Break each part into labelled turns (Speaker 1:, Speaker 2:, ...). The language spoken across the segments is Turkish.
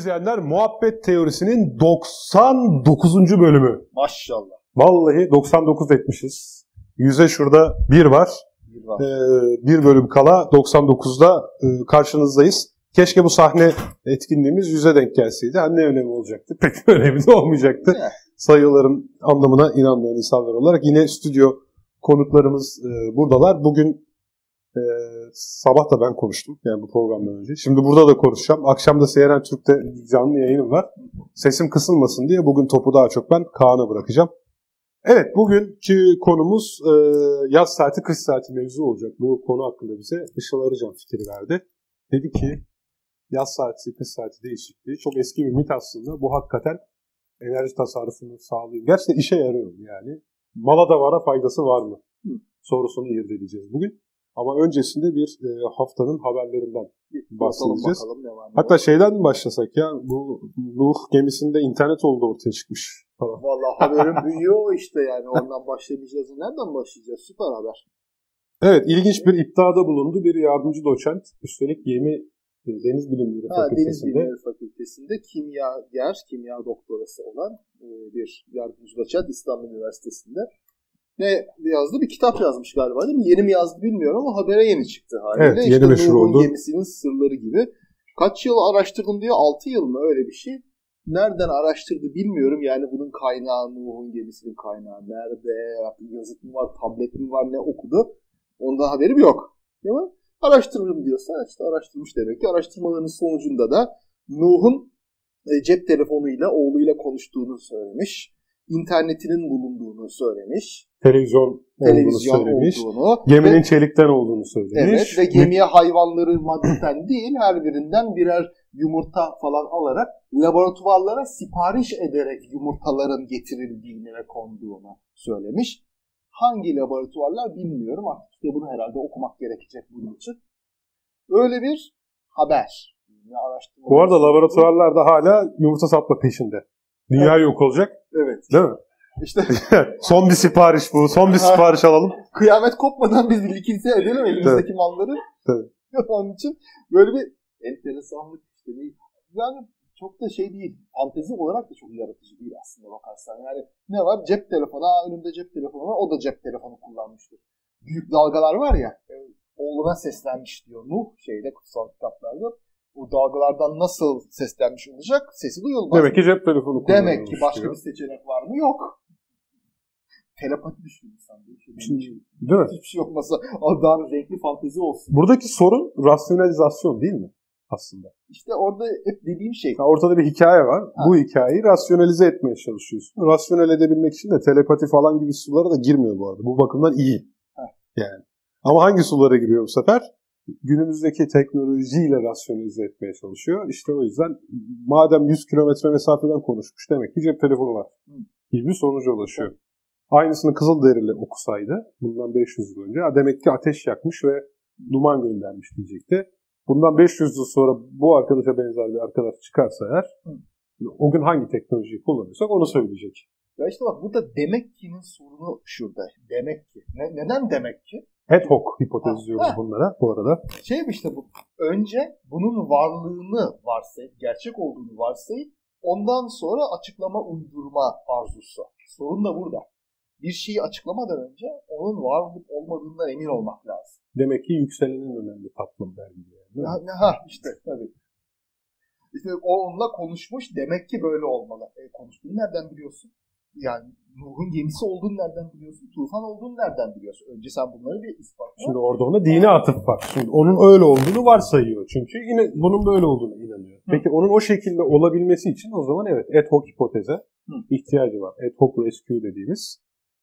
Speaker 1: izleyenler. Muhabbet Teorisi'nin 99. bölümü.
Speaker 2: Maşallah.
Speaker 1: Vallahi 99 etmişiz. Yüze şurada bir var.
Speaker 2: Bir var.
Speaker 1: Ee, bir bölüm kala 99'da e, karşınızdayız. Keşke bu sahne etkinliğimiz yüze denk gelseydi. Ne önemi olacaktı? Pek bir önemi de olmayacaktı.
Speaker 2: Ne?
Speaker 1: Sayıların anlamına inanmayan insanlar olarak. Yine stüdyo konuklarımız e, buradalar. Bugün e, sabah da ben konuştum yani bu programdan önce. Şimdi burada da konuşacağım. Akşam da CNN Türk'te canlı yayınım var. Sesim kısılmasın diye bugün topu daha çok ben Kaan'a bırakacağım. Evet bugünkü konumuz e, yaz saati kış saati mevzu olacak. Bu konu hakkında bize Işıl Arıcan fikri verdi. Dedi ki yaz saati kış saati değişikliği çok eski bir mit aslında. Bu hakikaten enerji tasarrufunu sağlıyor. Gerçekten işe yarıyor yani. Mala da vara faydası var mı? Sorusunu irdeleyeceğiz bugün. Ama öncesinde bir e, haftanın haberlerinden bahsedeceğiz.
Speaker 2: Bakalım ne
Speaker 1: Hatta şeyden mi başlasak ya? Bu Nuh gemisinde internet oldu ortaya çıkmış falan.
Speaker 2: Vallahi haberin büyüyor işte yani. Ondan başlamayacağız. Nereden başlayacağız? Süper haber.
Speaker 1: Evet ilginç bir iddiada bulundu. Bir yardımcı doçent üstelik gemi e, Deniz Bilimleri
Speaker 2: Ha, Deniz
Speaker 1: Fakültesi'nde
Speaker 2: Bilimleri Fakültesi'nde kimyager, kimya doktorası olan e, bir yardımcı doçent İstanbul Üniversitesi'nde. Ne yazdı? Bir kitap yazmış galiba değil mi? Yeni mi yazdı bilmiyorum ama habere yeni çıktı haliyle.
Speaker 1: Evet, yeni
Speaker 2: işte
Speaker 1: meşhur
Speaker 2: Nuh'un
Speaker 1: oldu.
Speaker 2: gemisinin sırları gibi. Kaç yıl araştırdım diyor? 6 yıl mı öyle bir şey. Nereden araştırdı bilmiyorum. Yani bunun kaynağı Nuh'un gemisinin kaynağı nerede? Yazıt mı var, tablet mi var, ne okudu? Ondan haberim yok. Değil mi? Araştırırım diyorsa işte araştırmış demek ki. Araştırmaların sonucunda da Nuh'un e, cep telefonuyla oğluyla konuştuğunu söylemiş. İnternetinin bulunduğunu söylemiş.
Speaker 1: Televizyon olduğunu
Speaker 2: Televizyon
Speaker 1: söylemiş.
Speaker 2: olduğunu.
Speaker 1: Geminin
Speaker 2: Ve-
Speaker 1: çelikten olduğunu söylemiş.
Speaker 2: Evet ve gemiye hayvanları maddeten değil her birinden birer yumurta falan alarak laboratuvarlara sipariş ederek yumurtaların getirildiğini ve konduğunu söylemiş. Hangi laboratuvarlar bilmiyorum artık kitabını herhalde okumak gerekecek bunun için. Öyle bir haber. Araştırma
Speaker 1: Bu arada laboratuvarlar da hala yumurta satma peşinde. Dünya yok olacak
Speaker 2: Evet.
Speaker 1: değil mi?
Speaker 2: İşte
Speaker 1: son bir sipariş bu. Son bir sipariş alalım.
Speaker 2: kıyamet kopmadan biz likidite edelim elimizdeki malları.
Speaker 1: Tabii.
Speaker 2: Onun için böyle bir enteresanlık işte değil. Yani çok da şey değil. Fantezi olarak da çok yaratıcı değil aslında bakarsan. Yani ne var? Cep telefonu. Aa, önümde cep telefonu var. O da cep telefonu kullanmıştır. Büyük dalgalar var ya. e, Oğluna seslenmiş diyor Nuh şeyde kutsal kitaplarda. O dalgalardan nasıl seslenmiş olacak? Sesi duyulmaz.
Speaker 1: Demek ki cep telefonu
Speaker 2: Demek ki başka
Speaker 1: diyor.
Speaker 2: bir seçenek var mı? Yok. Telepati düşünüyor insan.
Speaker 1: Şimdi, Değil mi?
Speaker 2: Hiçbir şey olmasa Allah'ın renkli fantezi olsun.
Speaker 1: Buradaki sorun rasyonalizasyon değil mi? Aslında.
Speaker 2: İşte orada hep dediğim şey.
Speaker 1: Ya Ortada bir hikaye var.
Speaker 2: Ha.
Speaker 1: Bu hikayeyi rasyonalize etmeye çalışıyorsun. Rasyonel edebilmek için de telepati falan gibi sulara da girmiyor bu arada. Bu bakımdan iyi.
Speaker 2: Ha.
Speaker 1: Yani. Ama hangi sulara giriyor bu sefer? Günümüzdeki teknolojiyle rasyonalize etmeye çalışıyor. İşte o yüzden madem 100 kilometre mesafeden konuşmuş demek ki cep telefonu var. Gibi bir sonuca ulaşıyor. Aynısını Kızılderili okusaydı bundan 500 yıl önce demek ki ateş yakmış ve duman göndermiş diyecekti. Bundan 500 yıl sonra bu arkadaşa benzer bir arkadaş çıkarsa eğer o gün hangi teknolojiyi kullanıyorsak onu söyleyecek.
Speaker 2: Ya işte bak burada demek ki'nin sorunu şurada. Demek ki. Ne- neden demek ki?
Speaker 1: Ad hoc hipotez diyoruz bunlara bu arada.
Speaker 2: Şey işte bu. Önce bunun varlığını varsayıp, gerçek olduğunu varsayıp ondan sonra açıklama uydurma arzusu. Sorun da burada. Bir şeyi açıklamadan önce onun var olup olmadığından emin olmak lazım.
Speaker 1: Demek ki yükselenin önemli tatlım der gibi. Yani,
Speaker 2: ha işte tabii. İşte o onunla konuşmuş demek ki böyle olmalı. E, konuştuğunu nereden biliyorsun? Yani Nuh'un gemisi olduğunu nereden biliyorsun? Tufan olduğunu nereden biliyorsun? Önce sen bunları bir ispatla.
Speaker 1: Şimdi orada ona dini atıf var. Şimdi onun öyle olduğunu varsayıyor. Çünkü yine bunun böyle olduğunu inanıyor. Peki onun o şekilde olabilmesi için o zaman evet ad hoc hipoteze
Speaker 2: Hı.
Speaker 1: ihtiyacı var. Ad hoc rescue dediğimiz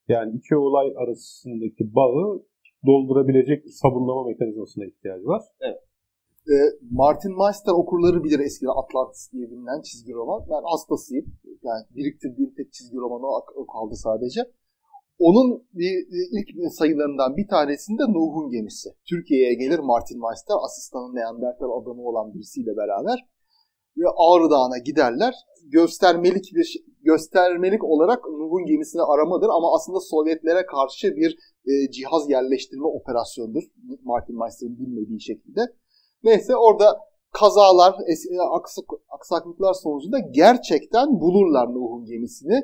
Speaker 1: yani iki olay arasındaki bağı doldurabilecek sabunlama mekanizmasına ihtiyacı var.
Speaker 2: E, Martin Meister okurları bilir eskiden Atlantis diye bilinen çizgi roman. Ben hastasıyım. Yani biriktirdiğim tek çizgi romanı o- kaldı sadece. Onun bir- ilk sayılarından bir tanesinde Nuh'un gemisi. Türkiye'ye gelir Martin Meister, asistanı Neandertal adamı olan birisiyle beraber. Ve Ağrı Dağı'na giderler. Göstermelik bir göstermelik olarak Nuh'un gemisini aramadır ama aslında Sovyetlere karşı bir e, cihaz yerleştirme operasyonudur. Martin Meister'ın bilmediği şekilde. Neyse orada kazalar, e, aksak, aksaklıklar sonucunda gerçekten bulurlar Nuh'un gemisini.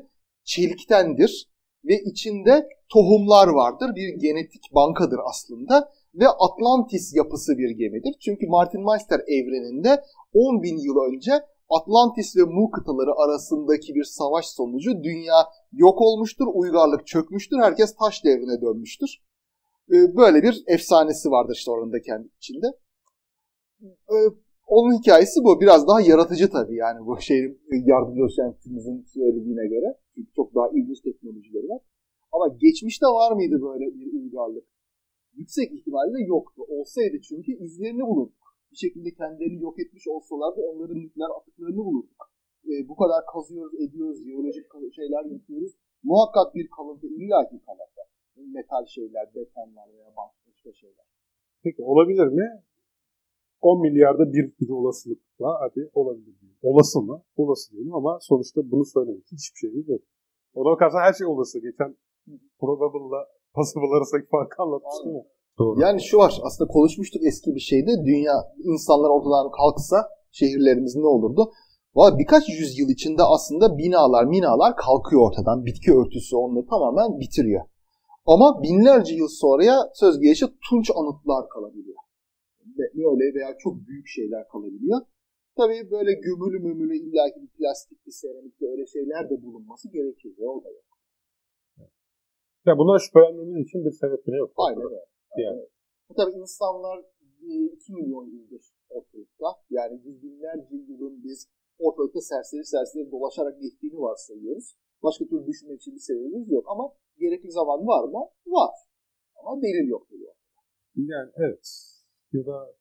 Speaker 2: Çeliktendir ve içinde tohumlar vardır. Bir genetik bankadır aslında ve Atlantis yapısı bir gemidir. Çünkü Martin Meister evreninde 10 bin yıl önce Atlantis ve Mu kıtaları arasındaki bir savaş sonucu dünya yok olmuştur, uygarlık çökmüştür, herkes taş devrine dönmüştür. Ee, Böyle bir efsanesi vardır işte orada kendi içinde. Ee, Onun hikayesi bu. Biraz daha yaratıcı tabii yani bu şeyin yardımcı doçentimizin söylediğine göre. Çünkü çok daha ilginç teknolojileri var. Ama geçmişte var mıydı böyle bir uygarlık? Yüksek ihtimalle yoktu. Olsaydı çünkü izlerini bulurduk. Bir şekilde kendilerini yok etmiş olsalardı onların nükleer atıklarını bulurduk. Ee, bu kadar kazıyoruz, ediyoruz, jeolojik şeyler yapıyoruz. Muhakkak bir kalıntı illaki kalırdı. Metal şeyler, betonlar veya başka şeyler.
Speaker 1: Peki olabilir mi? 10 milyarda bir bir olasılıkla hadi olabilir diyelim. Olası mı? Olası diyelim ama sonuçta bunu söylemek için hiçbir şeyimiz yok. Ona bakarsan her şey olası. Geçen probable'la possible arasındaki farkı anlatmıştım ya. Doğru.
Speaker 2: Yani şu var aslında konuşmuştuk eski bir şeyde dünya insanlar ortadan kalksa şehirlerimiz ne olurdu? Valla birkaç yüzyıl içinde aslında binalar minalar kalkıyor ortadan. Bitki örtüsü onları tamamen bitiriyor. Ama binlerce yıl sonraya söz gelişi tunç anıtlar kalabiliyor. Ve öyle veya çok büyük şeyler kalabiliyor. Tabii böyle gömülü mümülü illaki bir plastikli, seramikli öyle şeyler de bulunması gerekir. Ya, o da yok.
Speaker 1: Ya bundan şüphelenmemiz için bir sebep bile yok.
Speaker 2: Aynen öyle.
Speaker 1: Yani.
Speaker 2: Tabii insanlar 2 milyon yıldır ortalıkta. Yani yüz binlerce yılın biz ortalıkta serseri serseri dolaşarak geçtiğini varsayıyoruz. Başka türlü düşünmek için bir sebebimiz yok. Ama gerekli zaman var mı? Var. Ama delil yok diyor.
Speaker 1: Yani evet. Ya da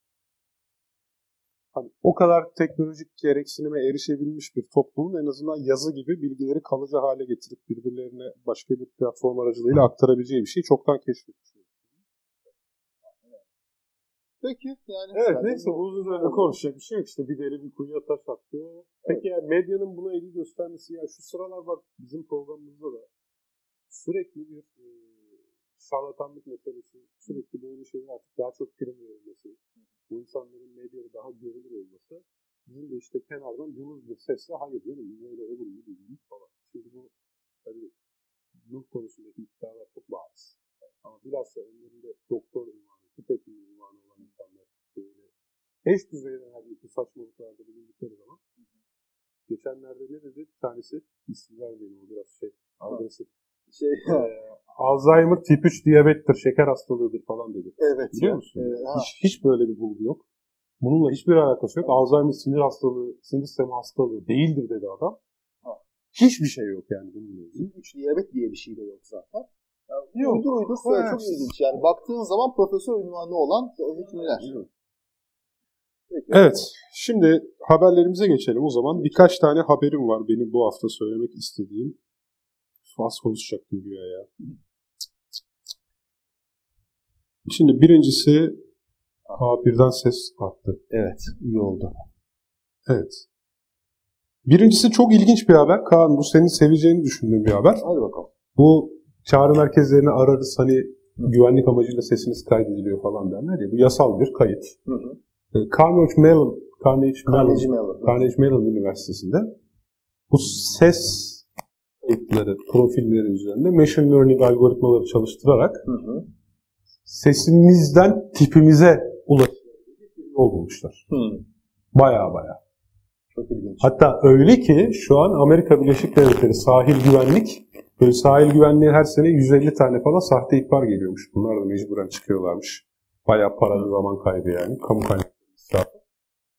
Speaker 1: hani o kadar teknolojik gereksinime erişebilmiş bir toplumun en azından yazı gibi bilgileri kalıcı hale getirip birbirlerine başka bir platform aracılığıyla aktarabileceği bir şey çoktan keşfetmiş.
Speaker 2: Peki yani.
Speaker 1: Evet neyse bu üzerine konuşacak bir şey yok işte bir deli bir kuyuya taş attı. Peki yani medyanın buna ilgi göstermesi ya şu sıralar bak bizim programımızda da sürekli bir e, şarlatanlık meselesi, sürekli böyle şeyler artık daha çok prim verilmesi, bu insanların medyada daha görülür olması bizim de işte kenardan cılız bir sesle hayır canım böyle olur mu değil falan. Şimdi bu tabii Nuh konusundaki iddialar çok bariz. Ama bilhassa önlerinde doktor ünvanı, tıp hekimi ünvanı olan insanlar böyle eş düzeyden her bir saçmalıklarda bulundukları zaman geçenlerde ne dedi? Bir tanesi isim vermeyelim o biraz şey agresif.
Speaker 2: Şey,
Speaker 1: Alzheimer tip 3 diyabettir, şeker hastalığıdır falan dedi.
Speaker 2: evet.
Speaker 1: Biliyor
Speaker 2: ya.
Speaker 1: musun?
Speaker 2: Evet, ha.
Speaker 1: Hiç, hiç böyle bir bulgu yok. Bununla hiçbir alakası yok. Alzheimer sinir hastalığı, sinir sistemi hastalığı değildir dedi adam.
Speaker 2: Ha.
Speaker 1: Hiçbir şey yok yani bununla ilgili.
Speaker 2: Tip 3 diyabet diye bir şey de yok zaten. Yani
Speaker 1: Yok.
Speaker 2: Uydur uydur söyle çok ilginç. Yani baktığın zaman profesör ünvanı olan hekimler.
Speaker 1: Evet, şimdi haberlerimize geçelim o zaman. Birkaç tane haberim var benim bu hafta söylemek istediğim. Az konuşacaktım güya ya. Şimdi birincisi Aa, birden ses arttı.
Speaker 2: Evet. iyi oldu.
Speaker 1: Evet. Birincisi çok ilginç bir haber. Kaan bu senin seveceğini düşündüğüm bir haber.
Speaker 2: Hadi bakalım.
Speaker 1: Bu çağrı merkezlerini ararız hani güvenlik amacıyla sesiniz kaydediliyor falan derler ya. Bu yasal bir kayıt.
Speaker 2: Hı hı.
Speaker 1: Carnegie Mellon, Carnegie Mellon,
Speaker 2: Carnegie Mellon.
Speaker 1: Carnegie Mellon Üniversitesi'nde bu ses kayıtları, profilleri üzerinde machine learning algoritmaları çalıştırarak
Speaker 2: Hı hı.
Speaker 1: sesimizden tipimize ulaşabilecek bir yol bulmuşlar. Baya baya.
Speaker 2: Çok ilginç.
Speaker 1: Hatta öyle ki şu an Amerika Birleşik Devletleri sahil güvenlik böyle sahil güvenliği her sene 150 tane falan sahte ihbar geliyormuş. Bunlar da mecburen çıkıyorlarmış. Bayağı para zaman kaybı yani. Kamu kaynakları.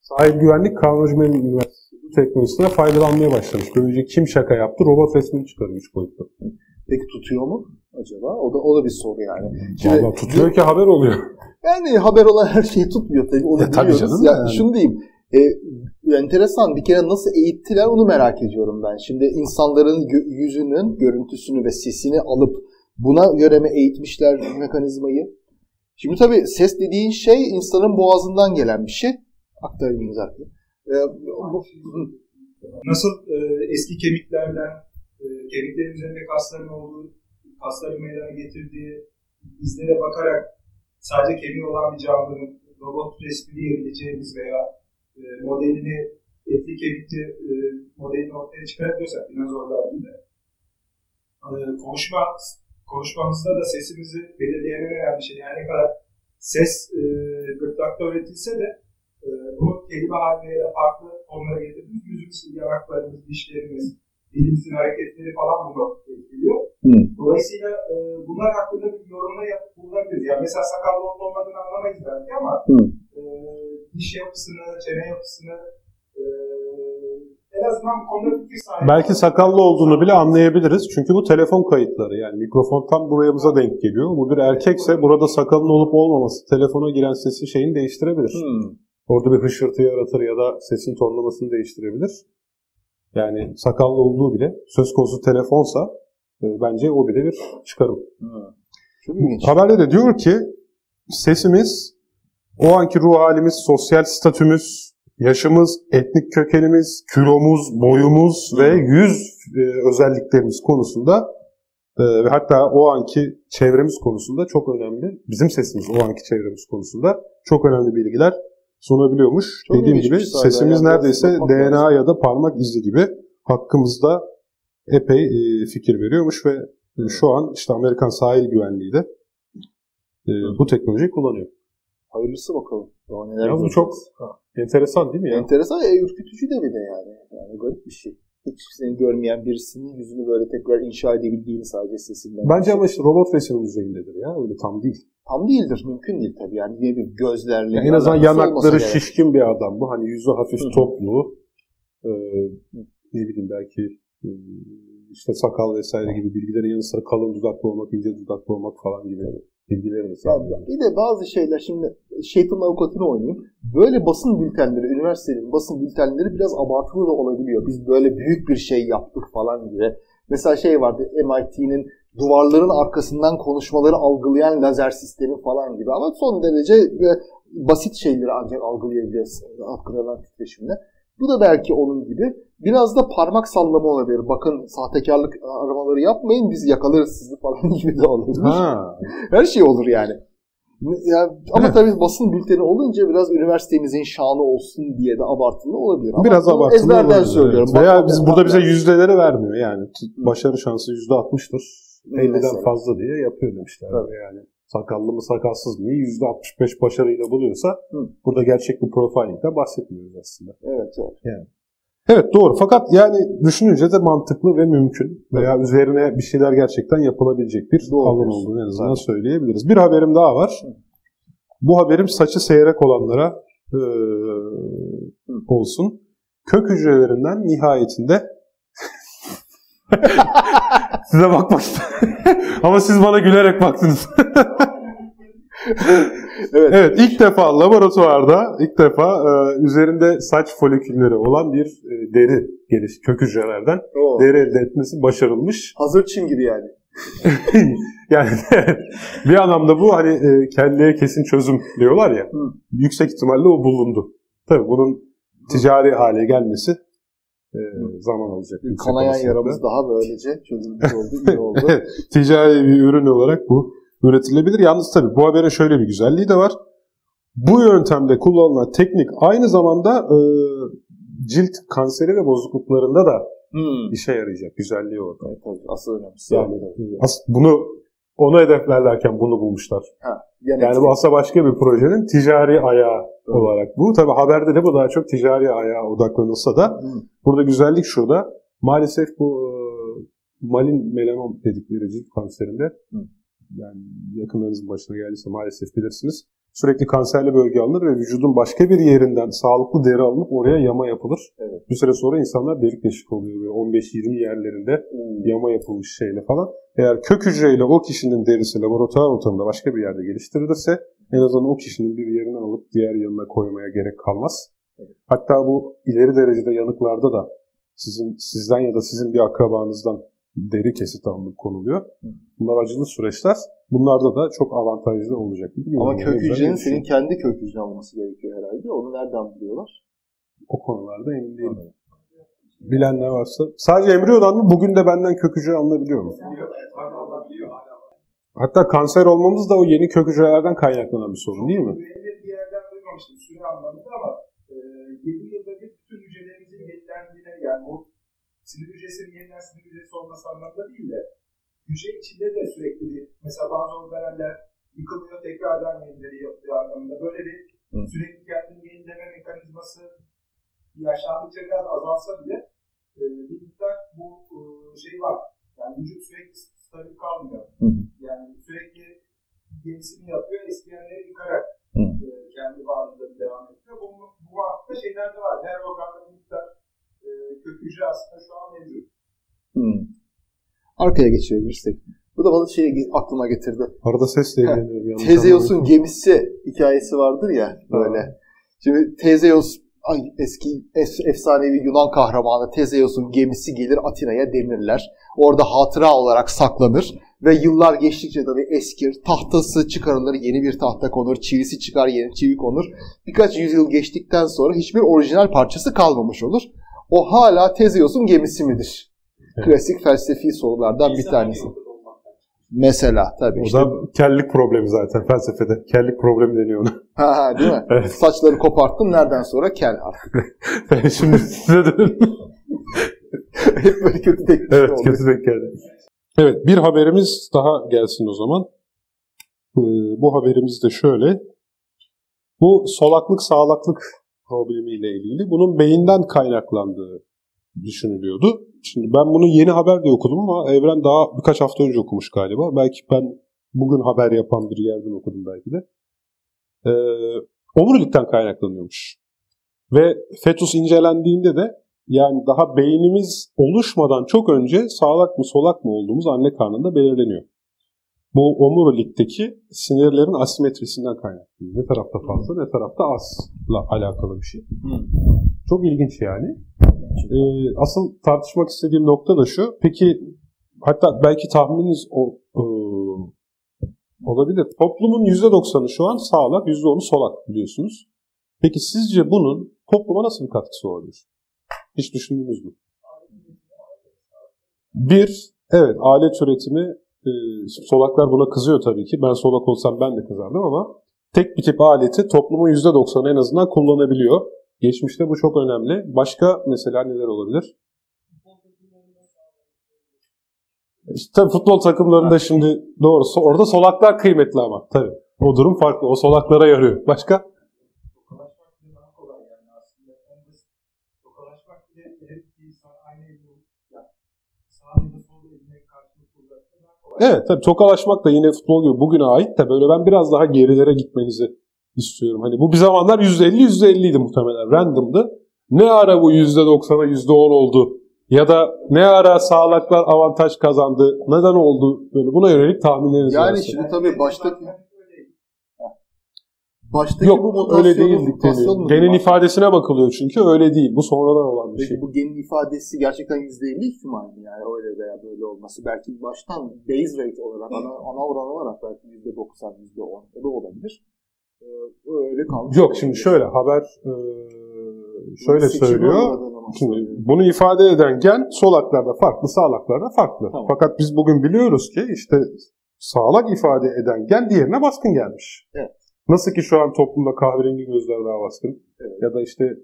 Speaker 1: Sahil güvenlik Mellon Üniversitesi bu teknolojisine faydalanmaya başlamış. Böylece kim şaka yaptı? Robot resmini çıkarmış boyutta.
Speaker 2: Peki tutuyor mu acaba? O da o da bir soru yani. Şimdi-
Speaker 1: Valla tutuyor ki haber oluyor.
Speaker 2: Yani haber olan her şeyi tutmuyor tabii. Onu
Speaker 1: Ya tabii canım
Speaker 2: Ya,
Speaker 1: yani.
Speaker 2: Şunu diyeyim. E, enteresan bir kere nasıl eğittiler onu merak ediyorum ben. Şimdi insanların yüzünün görüntüsünü ve sesini alıp buna göre mi eğitmişler mekanizmayı? Şimdi tabii ses dediğin şey insanın boğazından gelen bir şey. Aktarabiliriz artık. E, bu-
Speaker 3: Nasıl e, eski kemiklerden, e, kemiklerin üzerinde kasların olduğu, kasların meydana getirdiği izlere bakarak sadece kemiği olan bir canlının robot resmi diyebileceğimiz veya e, modelini etli kemikli e, modelini ortaya çıkarabiliyorsak dinozorlar gibi e, konuşma konuşmamızda da sesimizi belirleyen en önemli şey yani ne kadar ses e, gırtlakta öğretilse de e, bunu kelime haline ya da farklı tonlara getirdiğimiz yüzümüz, yanaklarımız, dişlerimiz, dilimizin hareketleri falan bunu etkiliyor.
Speaker 2: Hmm.
Speaker 3: Dolayısıyla e, bunlar hakkında bir yorumla yapıp bulunabiliriz. Yani mesela sakallı olup olmadığını anlamayız belki ama
Speaker 2: Hmm.
Speaker 3: e, diş yapısını, çene yapısını e, en azından bu konuda fikir sahibi.
Speaker 1: Belki sakallı olduğunu bile anlayabiliriz. Çünkü bu telefon kayıtları. Yani mikrofon tam burayımıza denk geliyor. Bu bir erkekse burada sakalın olup olmaması telefona giren sesin şeyini değiştirebilir.
Speaker 2: Hmm.
Speaker 1: Orada bir hışırtı yaratır ya da sesin tonlamasını değiştirebilir. Yani sakallı olduğu bile söz konusu telefonsa e, bence o bile bir çıkarım.
Speaker 2: Hmm.
Speaker 1: Haberde de diyor ki sesimiz, o anki ruh halimiz, sosyal statümüz, yaşımız, etnik kökenimiz, kilomuz, boyumuz ve yüz e, özelliklerimiz konusunda e, ve hatta o anki çevremiz konusunda çok önemli. Bizim sesimiz o anki çevremiz konusunda çok önemli bilgiler sunabiliyormuş.
Speaker 2: Çok
Speaker 1: Dediğim gibi sesimiz
Speaker 2: yani.
Speaker 1: neredeyse DNA ya da parmak izi gibi hakkımızda epey e, fikir veriyormuş ve şu an işte Amerikan sahil güvenliği de bu teknolojiyi kullanıyor.
Speaker 2: Hayırlısı bakalım. Daha neler
Speaker 1: Ya bu çok enteresan değil mi ya?
Speaker 2: Enteresan ve ürkütücü de bir de yani. Yani garip bir şey. Hiç seni görmeyen birisinin yüzünü böyle tekrar inşa edebildiğini sadece sesinden.
Speaker 1: Bence ama işte robot resim düzeyindedir ya. Öyle tam değil.
Speaker 2: Tam değildir. Mümkün değil tabii. Yani yine bir gözlerle.
Speaker 1: Yani en azından yanakları şişkin bir adam bu. Hani yüzü hafif toplu. Ee, ne bileyim belki e, işte sakal vesaire gibi bilgilerin yanı sıra kalın dudaklı olmak, ince dudaklı olmak falan gibi bilgileri de
Speaker 2: Ya
Speaker 1: sağlıyor.
Speaker 2: bir de bazı şeyler şimdi şeytanın avukatını oynayayım. Böyle basın bültenleri, üniversitelerin basın bültenleri biraz abartılı da olabiliyor. Biz böyle büyük bir şey yaptık falan gibi. Mesela şey vardı MIT'nin duvarların arkasından konuşmaları algılayan lazer sistemi falan gibi. Ama son derece basit şeyleri ancak algılayabiliyoruz aktarılan titreşimle. Bu da belki onun gibi. Biraz da parmak sallama olabilir. Bakın sahtekarlık aramaları yapmayın biz yakalarız sizi falan gibi de olabilir.
Speaker 1: Ha,
Speaker 2: Her şey olur yani. Ya, ama tabii basın bülteni olunca biraz üniversitemizin şanı olsun diye de abartılı olabilir. Ama
Speaker 1: biraz abartılı
Speaker 2: Ezberden
Speaker 1: olabilir,
Speaker 2: söylüyorum.
Speaker 1: evet. Veya biz burada bize yüzdeleri vermiyor yani. Başarı şansı yüzde altmıştır. 50'den
Speaker 2: Mesela.
Speaker 1: fazla diye yapıyor demişler.
Speaker 2: Tabii.
Speaker 1: Yani sakallı mı sakalsız mı yüzde 65 başarıyla buluyorsa
Speaker 2: Hı.
Speaker 1: burada gerçek bir profilingden bahsetmiyoruz aslında.
Speaker 2: Evet, evet.
Speaker 1: Evet doğru fakat yani düşününce de mantıklı ve mümkün veya üzerine bir şeyler gerçekten yapılabilecek bir
Speaker 2: Doğru
Speaker 1: alan olduğunu en azından
Speaker 2: Tabii.
Speaker 1: söyleyebiliriz. Bir haberim daha var. Bu haberim saçı seyrek olanlara eee, olsun. Kök hücrelerinden nihayetinde size bakmak ama siz bana gülerek baktınız.
Speaker 2: Evet.
Speaker 1: Evet ilk defa laboratuvarda ilk defa e, üzerinde saç folikülleri olan bir e, deri geliş kök hücrelerden
Speaker 2: O.
Speaker 1: deri elde etmesi başarılmış.
Speaker 2: Hazır çim gibi yani.
Speaker 1: yani bir anlamda bu hani e, kelleye kesin çözüm diyorlar ya.
Speaker 2: Hı.
Speaker 1: Yüksek ihtimalle o bulundu. Tabii bunun ticari hale gelmesi e, zaman alacak.
Speaker 2: Kanayan yaramız daha böylece çözülmüş oldu, iyi oldu.
Speaker 1: Ticari bir ürün olarak bu üretilebilir. Yalnız tabii bu haberin şöyle bir güzelliği de var. Bu yöntemde kullanılan teknik aynı zamanda e, cilt kanseri ve bozukluklarında da
Speaker 2: Hmm.
Speaker 1: işe yarayacak. Güzelliği orada.
Speaker 2: Evet, tabii. Asıl önemlisi.
Speaker 1: Yani e, as- bunu onu hedeflerlerken bunu bulmuşlar.
Speaker 2: Ha, yan
Speaker 1: Yani bu aslında başka bir projenin ticari ayağı
Speaker 2: Evet.
Speaker 1: olarak bu. Tabii haberde de bu daha çok ticari ayağa odaklanılsa da
Speaker 2: Hmm.
Speaker 1: Burada güzellik şurada. Maalesef bu e, malin melanom dedikleri cilt kanserinde
Speaker 2: Hı.
Speaker 1: Yani yakınlarınızın başına geldiyse maalesef bilirsiniz. Sürekli kanserli bölge alınır ve vücudun başka bir yerinden sağlıklı deri alınıp oraya yama yapılır.
Speaker 2: Evet.
Speaker 1: Bir süre sonra insanlar delik deşik oluyor. Böyle 15-20 yerlerinde
Speaker 2: Hmm.
Speaker 1: yama yapılmış şeyle falan. Eğer kök hücreyle o kişinin derisi laboratuvar ortamında başka bir yerde geliştirilirse en azından o kişinin bir yerinden alıp diğer yanına koymaya gerek kalmaz. Hatta bu ileri derecede yanıklarda da sizin sizden ya da sizin bir akrabanızdan deri kesit alınıp konuluyor. Bunlar acılı süreçler. Bunlarda da çok avantajlı olacak. gibi
Speaker 2: Ama
Speaker 1: görünüyor.
Speaker 2: kök
Speaker 1: Güzel
Speaker 2: hücrenin
Speaker 1: şey.
Speaker 2: senin kendi kök hücren olması gerekiyor herhalde. Onu nereden buluyorlar?
Speaker 1: O konularda emin değilim. Bilenler varsa. Sadece embriyodan mı? Bugün de benden kök hücre alınabiliyor mu? Hatta kanser olmamız da o yeni kök hücrelerden kaynaklanan bir sorun değil mi?
Speaker 3: Bir yerden duymamıştım süre anlamında sinir hücresinin yeniden sinir hücresi olması anlamında değil de hücre içinde de sürekli bir mesela bazı organeller yıkılıyor tekrardan yenileri yapıyor anlamında. Böyle bir
Speaker 2: Hı.
Speaker 3: sürekli kendini yenileme mekanizması yaşlandıkça biraz azalsa bile e, bir miktar bu e, şey var. Yani vücut sürekli stabil kalmıyor.
Speaker 2: Hı.
Speaker 3: Yani sürekli yenisini yapıyor, eskiyenleri yıkarak
Speaker 2: Hı.
Speaker 3: e, kendi varlığını devam ediyor. Bu, bu mantıkta şeyler de var. Her organda bir miktar kök hücre aslında şu an mevcut.
Speaker 2: Hmm. Arkaya geçirebilirsek. Bu da bana şey aklıma getirdi.
Speaker 1: Arada sesle ilgileniyorum. yanlış
Speaker 2: Tezeus'un gemisi hikayesi vardır ya böyle. Şimdi Tezeus ay, eski es- efsanevi Yunan kahramanı Tezeus'un gemisi gelir Atina'ya demirler. Orada hatıra olarak saklanır ve yıllar geçtikçe tabii eskir. Tahtası çıkarılır, yeni bir tahta konur. Çivisi çıkar, yeni çivi konur. Birkaç yüzyıl geçtikten sonra hiçbir orijinal parçası kalmamış olur. O hala Tezeus'un gemisi midir?
Speaker 1: Evet.
Speaker 2: Klasik felsefi sorulardan bir tanesi. Mesela tabii
Speaker 1: O
Speaker 2: işte.
Speaker 1: da kellik problemi zaten felsefede. Kellik problemi deniyor ona.
Speaker 2: Ha, ha, değil mi?
Speaker 1: Evet.
Speaker 2: Saçları koparttın nereden sonra kel artık.
Speaker 1: Ben şimdi size dönün.
Speaker 2: Hep böyle kötü teknik
Speaker 1: evet
Speaker 2: oldu.
Speaker 1: kötü denk geldi. Evet bir haberimiz daha gelsin o zaman. Ee, bu haberimiz de şöyle. Bu solaklık sağlaklık problemiyle ilgili bunun beyinden kaynaklandığı düşünülüyordu. Şimdi ben bunu yeni haberde okudum ama Evren daha birkaç hafta önce okumuş galiba. Belki ben bugün haber yapan bir yerden okudum belki de. Ee, omurilikten kaynaklanıyormuş. Ve fetus incelendiğinde de yani daha beynimiz oluşmadan çok önce sağlak mı solak mı olduğumuz anne karnında belirleniyor. Bu omurilikteki sinirlerin asimetrisinden kaynaklanıyor. Ne tarafta fazla ne tarafta azla alakalı bir şey.
Speaker 2: Hı.
Speaker 1: Çok ilginç yani. Ee, asıl tartışmak istediğim nokta da şu. Peki hatta belki tahmininiz o, e, olabilir. Toplumun %90'ı şu an sağlak, %10'u solak biliyorsunuz. Peki sizce bunun topluma nasıl bir katkısı olabilir? Hiç düşündünüz mü? Bir, evet alet üretimi e, solaklar buna kızıyor tabii ki. Ben solak olsam ben de kızardım ama tek bir tip aleti toplumun %90'ı en azından kullanabiliyor. Geçmişte bu çok önemli. Başka mesela neler olabilir? İşte tabii futbol takımlarında şimdi doğrusu orada solaklar kıymetli ama tabii. O durum farklı. O solaklara yarıyor. Başka?
Speaker 3: Tokalaşmak bile daha kolay yani aslında. En basit. Tokalaşmak bile her iki insan aynı elini yani sağ elinde sol eline karşılık kullanırsa daha kolay.
Speaker 1: Evet tabii tokalaşmak da yine futbol gibi bugüne ait de böyle ben biraz daha gerilere gitmenizi istiyorum. Hani bu bir zamanlar %50 %50 idi muhtemelen. Random'dı. Ne ara bu %90'a %10 oldu? Ya da ne ara sağlaklar avantaj kazandı? Neden oldu? Böyle buna yönelik tahminleriniz
Speaker 2: Yani
Speaker 1: varsa.
Speaker 2: şimdi tabii
Speaker 3: Öyleydi.
Speaker 2: Baştaki
Speaker 1: Yok
Speaker 2: bu mutasyonu,
Speaker 1: öyle değil.
Speaker 2: mutasyon mu
Speaker 1: Genin
Speaker 2: diyeyim?
Speaker 1: ifadesine bakılıyor çünkü öyle değil. Bu sonradan olan bir
Speaker 2: Peki
Speaker 1: şey.
Speaker 2: bu genin ifadesi gerçekten %50 ihtimal mi yani öyle veya böyle olması? Belki baştan base rate olarak, ana, ana oran olarak belki %90, %10 o da olabilir. Ee, öyle kalmış.
Speaker 1: Yok şimdi şöyle haber e, şöyle
Speaker 2: Seçime
Speaker 1: söylüyor. Şimdi bunu ifade eden gen solaklarda farklı, sağlaklarda farklı.
Speaker 2: Tamam.
Speaker 1: Fakat biz bugün biliyoruz ki işte sağlak ifade eden gen diğerine baskın gelmiş.
Speaker 2: Evet.
Speaker 1: Nasıl ki şu an toplumda kahverengi gözler daha baskın
Speaker 2: Evet.
Speaker 1: ya da işte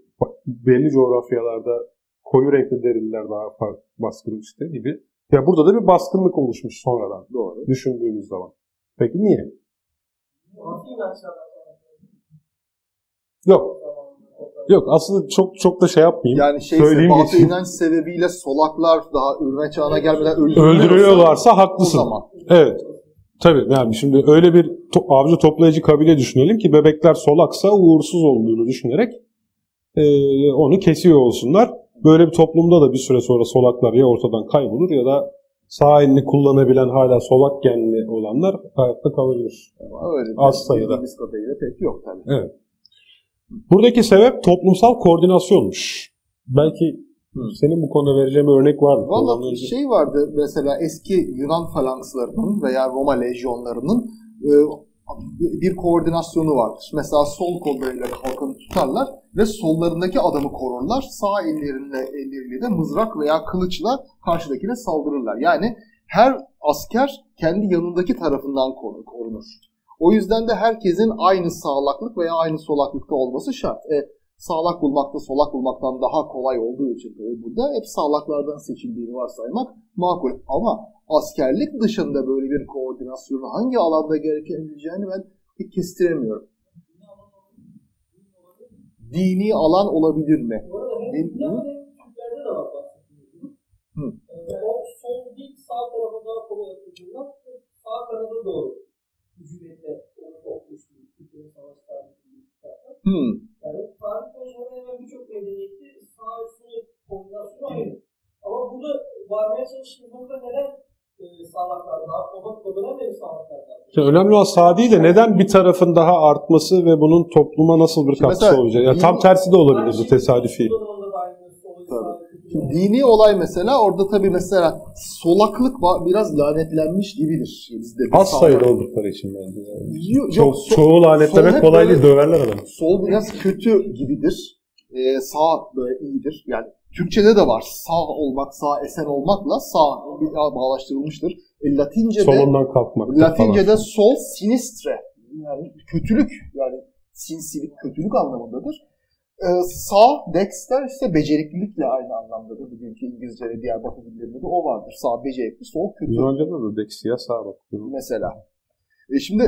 Speaker 1: belli coğrafyalarda koyu renkli derililer daha baskın işte gibi. Ya burada da bir baskınlık oluşmuş sonradan
Speaker 2: Doğru.
Speaker 1: düşündüğümüz zaman. Peki niye? Yok. Yok aslında çok çok da şey yapmayayım.
Speaker 2: Yani şeyse
Speaker 1: Söyleyeyim
Speaker 2: batı
Speaker 1: geçeyim.
Speaker 2: inanç sebebiyle solaklar daha ürme çağına gelmeden öldürülüyorsa
Speaker 1: Öldürüyorlarsa
Speaker 2: o
Speaker 1: haklısın.
Speaker 2: zaman.
Speaker 1: Evet. Tabii yani şimdi öyle bir to- avcı toplayıcı kabile düşünelim ki bebekler solaksa uğursuz olduğunu düşünerek e, onu kesiyor olsunlar. Böyle bir toplumda da bir süre sonra solaklar ya ortadan kaybolur ya da sağ elini kullanabilen hala solak genli olanlar hayatta kalabilir.
Speaker 2: Ama öyle
Speaker 1: Az sayıda.
Speaker 2: kadarıyla pek yok tabii.
Speaker 1: Evet. Buradaki sebep toplumsal koordinasyonmuş. Belki
Speaker 2: Hı.
Speaker 1: senin bu konuda vereceğim örnek var mı?
Speaker 2: Valla şey vardı mesela eski Yunan falankslarının veya Roma lejyonlarının e, bir koordinasyonu vardır. Mesela sol kollarıyla kalkanı tutarlar ve sollarındaki adamı korurlar. Sağ elleriyle, elleriyle de mızrak veya kılıçla karşıdakine saldırırlar. Yani her asker kendi yanındaki tarafından korun- korunur. O yüzden de herkesin aynı sağlaklık veya aynı solaklıkta olması şart. E, Sağlak bulmakta solak bulmaktan daha kolay olduğu için tabii burada hep sağlaklardan seçildiğini varsaymak makul. Ama askerlik dışında böyle bir koordinasyonu hangi alanda gerekebileceğini ben pek kestiremiyorum. Dini alan olabilir mi?
Speaker 4: Var bahsettiğiniz
Speaker 2: Hı.
Speaker 4: O sol değil sağ tarafa daha kolay atışından sağ tarafa doğru hücumette onu okmuştum. Türkiye'nin savaş tarihinde bir kitapta. Yani tarih konusunda hemen birçok medeniyette sağ sol kombinasyonu aynı. Ama burada varmaya çalıştığımız nokta neden e, sağlaklar daha, o, dönemde mi sağlaklar daha?
Speaker 1: Önemli olan sağ değil de neden bir tarafın daha artması ve bunun topluma nasıl bir katkısı olacak? Yani tam tersi de olabilir bu tesadüfi.
Speaker 4: bu dönemde de aynı, solu
Speaker 2: Tabii.
Speaker 4: sağ, kötü
Speaker 2: Şimdi dini olay mesela orada tabii mesela solaklık biraz lanetlenmiş gibidir. Bizde
Speaker 1: Az sayıda oldukları için bence. Yani.
Speaker 2: Yok,
Speaker 1: Çok,
Speaker 2: sol-
Speaker 1: çoğu lanetlemek kolay değil. Döverler adamı.
Speaker 2: Sol biraz kötü gibidir. Ee, sağ böyle iyidir. Yani Türkçede de var. Sağ olmak, sağ esen olmakla sağ bir bağlaştırılmıştır. E, Latince'de
Speaker 1: Solundan kalkmak.
Speaker 2: Latince'de
Speaker 1: falan.
Speaker 2: sol sinistre yani kötülük yani sinsilik kötülük anlamındadır. Ee, sağ dexter ise beceriklilikle aynı anlamdadır. Bugünkü İngilizce ve diğer batı dillerinde de o vardır. Sağ becerikli, sol kötü
Speaker 1: Yunanca'da da Dexia sağ bak.
Speaker 2: mesela. E şimdi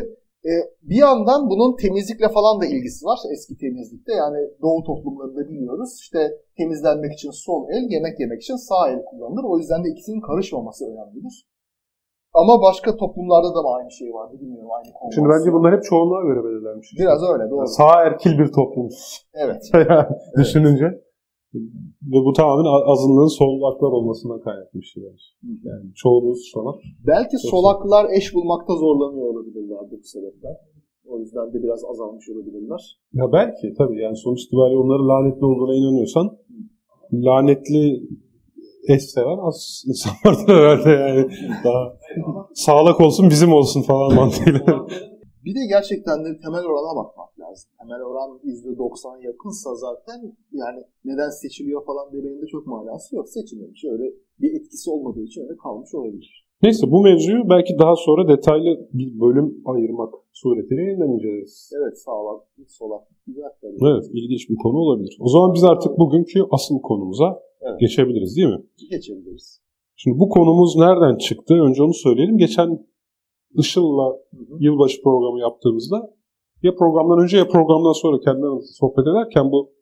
Speaker 2: e, bir yandan bunun temizlikle falan da ilgisi var eski temizlikte. Yani doğu toplumlarında biliyoruz işte temizlenmek için sol el, yemek yemek için sağ el kullanılır. O yüzden de ikisinin karışmaması önemlidir. Ama başka toplumlarda da aynı şey vardı bilmiyorum aynı konu.
Speaker 1: Şimdi bence bunlar hep çoğunluğa göre belirlenmiş.
Speaker 2: Biraz öyle doğru.
Speaker 1: Yani sağ erkil bir toplum.
Speaker 2: Evet.
Speaker 1: Yani Düşününce. Ve bu tamamen azınlığın solaklar olmasından kaynaklı bir şey bence. Yani çoğunluğu solak.
Speaker 2: Belki solaklar eş bulmakta zorlanıyor olabilirler bu sebepten. O yüzden de biraz azalmış olabilirler.
Speaker 1: Ya belki tabii yani sonuç itibariyle onların lanetli olduğuna inanıyorsan lanetli eş seven az insan vardır herhalde yani. Daha sağlık olsun bizim olsun falan mantığıyla.
Speaker 2: Bir de gerçekten de temel orana bakmak lazım. Temel oran %90 yakınsa zaten yani neden seçiliyor falan demenin de çok manası yok. Seçilmemiş. Öyle bir etkisi olmadığı için öyle kalmış olabilir.
Speaker 1: Neyse bu mevzuyu belki daha sonra detaylı bir bölüm ayırmak suretiyle yeniden inceleriz.
Speaker 2: Evet sağlam, solak. Güzel tabii.
Speaker 1: Evet ilginç bir konu olabilir. O zaman biz artık bugünkü asıl konumuza
Speaker 2: Evet.
Speaker 1: geçebiliriz değil mi?
Speaker 2: Geçebiliriz.
Speaker 1: Şimdi bu konumuz nereden çıktı? Önce onu söyleyelim. Geçen Işıl'la
Speaker 2: Hı hı.
Speaker 1: yılbaşı programı yaptığımızda ya programdan önce ya programdan sonra kendi aramızda sohbet ederken bu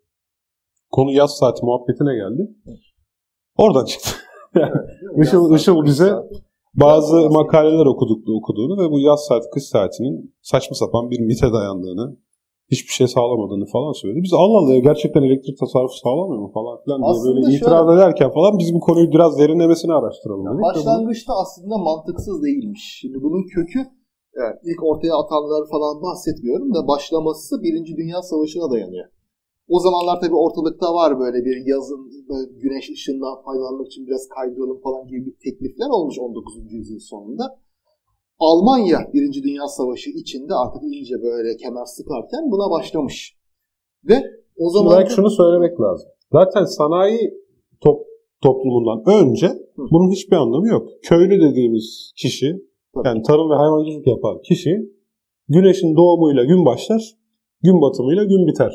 Speaker 1: konu yaz saati muhabbetine geldi. Oradan çıktı. Işıl-
Speaker 2: Yaz
Speaker 1: Işıl
Speaker 2: saati,
Speaker 1: bize-. Bazı makaleler okuduk, okuduğunu ve bu yaz saati, kış saatinin saçma sapan bir mite dayandığını, hiçbir şey sağlamadığını falan söyledi. Biz Allah Allah ya gerçekten elektrik tasarrufu sağlamıyor mu falan filan diye
Speaker 2: Aslında
Speaker 1: böyle
Speaker 2: şöyle-
Speaker 1: itiraz ederken falan biz bu konuyu biraz derinlemesine araştıralım dedik.
Speaker 2: Başlangıçta aslında mantıksız değilmiş. Şimdi bunun kökü yani ilk ortaya atanlar falan bahsetmiyorum da başlaması Birinci Dünya Savaşı'na dayanıyor. O zamanlar tabii ortalıkta var böyle bir yazın böyle güneş ışığından faydalanmak için biraz kaydıralım falan gibi bir teklifler olmuş 19. yüzyıl sonunda. Almanya Birinci Dünya Savaşı içinde artık iyice böyle kemer sıkarken buna başlamış. Ve o zaman
Speaker 1: belki şunu söylemek lazım. Zaten sanayi top, toplumundan önce bunun hiçbir anlamı yok. Köylü dediğimiz kişi,
Speaker 2: Tabii.
Speaker 1: yani tarım ve hayvancılık yapan kişi güneşin doğumuyla gün başlar, gün batımıyla gün biter.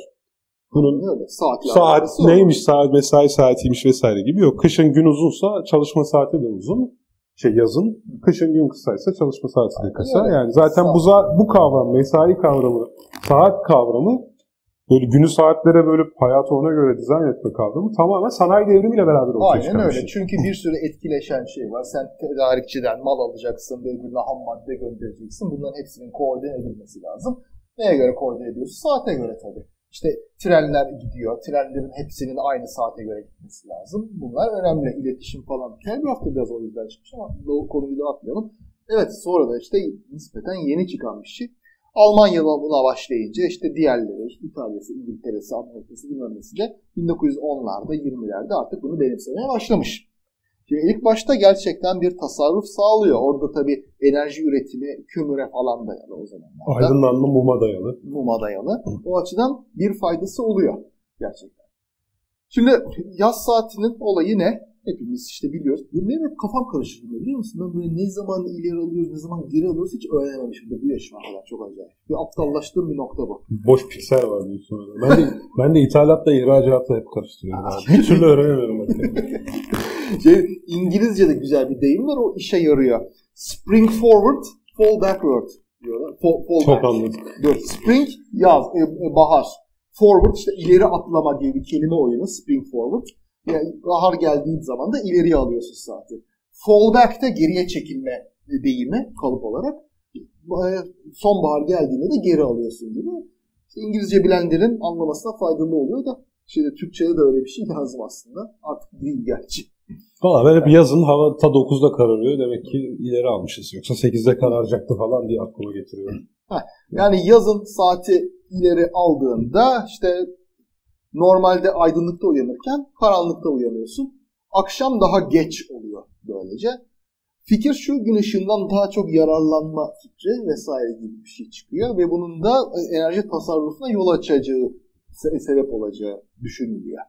Speaker 1: Bunun
Speaker 2: öyle saat
Speaker 1: saat neymiş, saat mesai saatiymiş vesaire gibi yok. Kışın gün uzunsa çalışma saati de uzun. Şey yazın, kışın gün kısaysa çalışma saati de kısa. Yani zaten bu bu kavram, mesai kavramı, saat kavramı böyle günü saatlere bölüp hayatı ona göre dizayn etme kavramı tamamen sanayi devrimiyle beraber ortaya
Speaker 2: Aynen öyle.
Speaker 1: şey.
Speaker 2: Çünkü bir sürü etkileşen şey var. Sen tedarikçiden mal alacaksın, öbürüne ham madde göndereceksin. Bunların hepsinin koordine edilmesi lazım. Neye göre koordine ediyorsun? Saate göre tabii. İşte trenler gidiyor. Trenlerin hepsinin aynı saate göre gitmesi lazım. Bunlar önemli. İletişim falan. Telgraf da biraz o yüzden çıkmış ama bu konuyu dağıtmayalım. Evet sonra da işte nispeten yeni çıkan bir şey. Almanya buna başlayınca işte diğerleri, işte İtalya'sı, İngiltere'si, Amerika'sı bilmem nesi de 1910'larda, 20'lerde artık bunu benimsemeye başlamış. Şimdi ilk başta gerçekten bir tasarruf sağlıyor. Orada tabii enerji üretimi kömüre falan dayalı o zamanlarda.
Speaker 1: Aydınlanma muma dayalı.
Speaker 2: Muma dayalı. O açıdan bir faydası oluyor gerçekten. Şimdi yaz saatinin olayı ne? hepimiz işte biliyoruz. Benim hep kafam karışır bunda biliyor musun? Ben böyle ne zaman ileri alıyoruz, ne zaman geri alıyoruz hiç öğrenememişim de bu yaşıma kadar. Çok acayip. Bir aptallaştığım bir nokta bu.
Speaker 1: Boş piksel var sonra. Ben de, ben de ithalatla ihracatla hep karıştırıyorum. abi. Bir türlü öğrenemiyorum.
Speaker 2: Şey, İngilizce'de güzel bir deyim var o işe yarıyor. Spring forward, fall backward diyorlar. Fall, fall
Speaker 1: Çok anladım.
Speaker 2: Dur. Spring yaz, e, e, bahar. Forward işte ileri atlama diye bir kelime oyunu. Spring forward. Yani bahar geldiği zaman da ileriye alıyorsun saati. Fall back de geriye çekilme deyimi kalıp olarak. E, Sonbahar geldiğinde de geri alıyorsun gibi. İşte İngilizce bilenlerin anlamasına faydalı oluyor da Şimdi Türkçe'de de öyle bir şey lazım aslında. Artık değil gerçi.
Speaker 1: Valla ben hep yazın hava ta 9'da kararıyor. Demek ki ileri almışız. Yoksa 8'de kararacaktı falan diye aklıma getiriyorum.
Speaker 2: Yani yazın saati ileri aldığında işte normalde aydınlıkta uyanırken karanlıkta uyanıyorsun. Akşam daha geç oluyor böylece. Fikir şu gün ışığından daha çok yararlanma fikri vesaire gibi bir şey çıkıyor ve bunun da e, enerji tasarrufuna yol açacağı se- sebep olacağı düşünülüyor.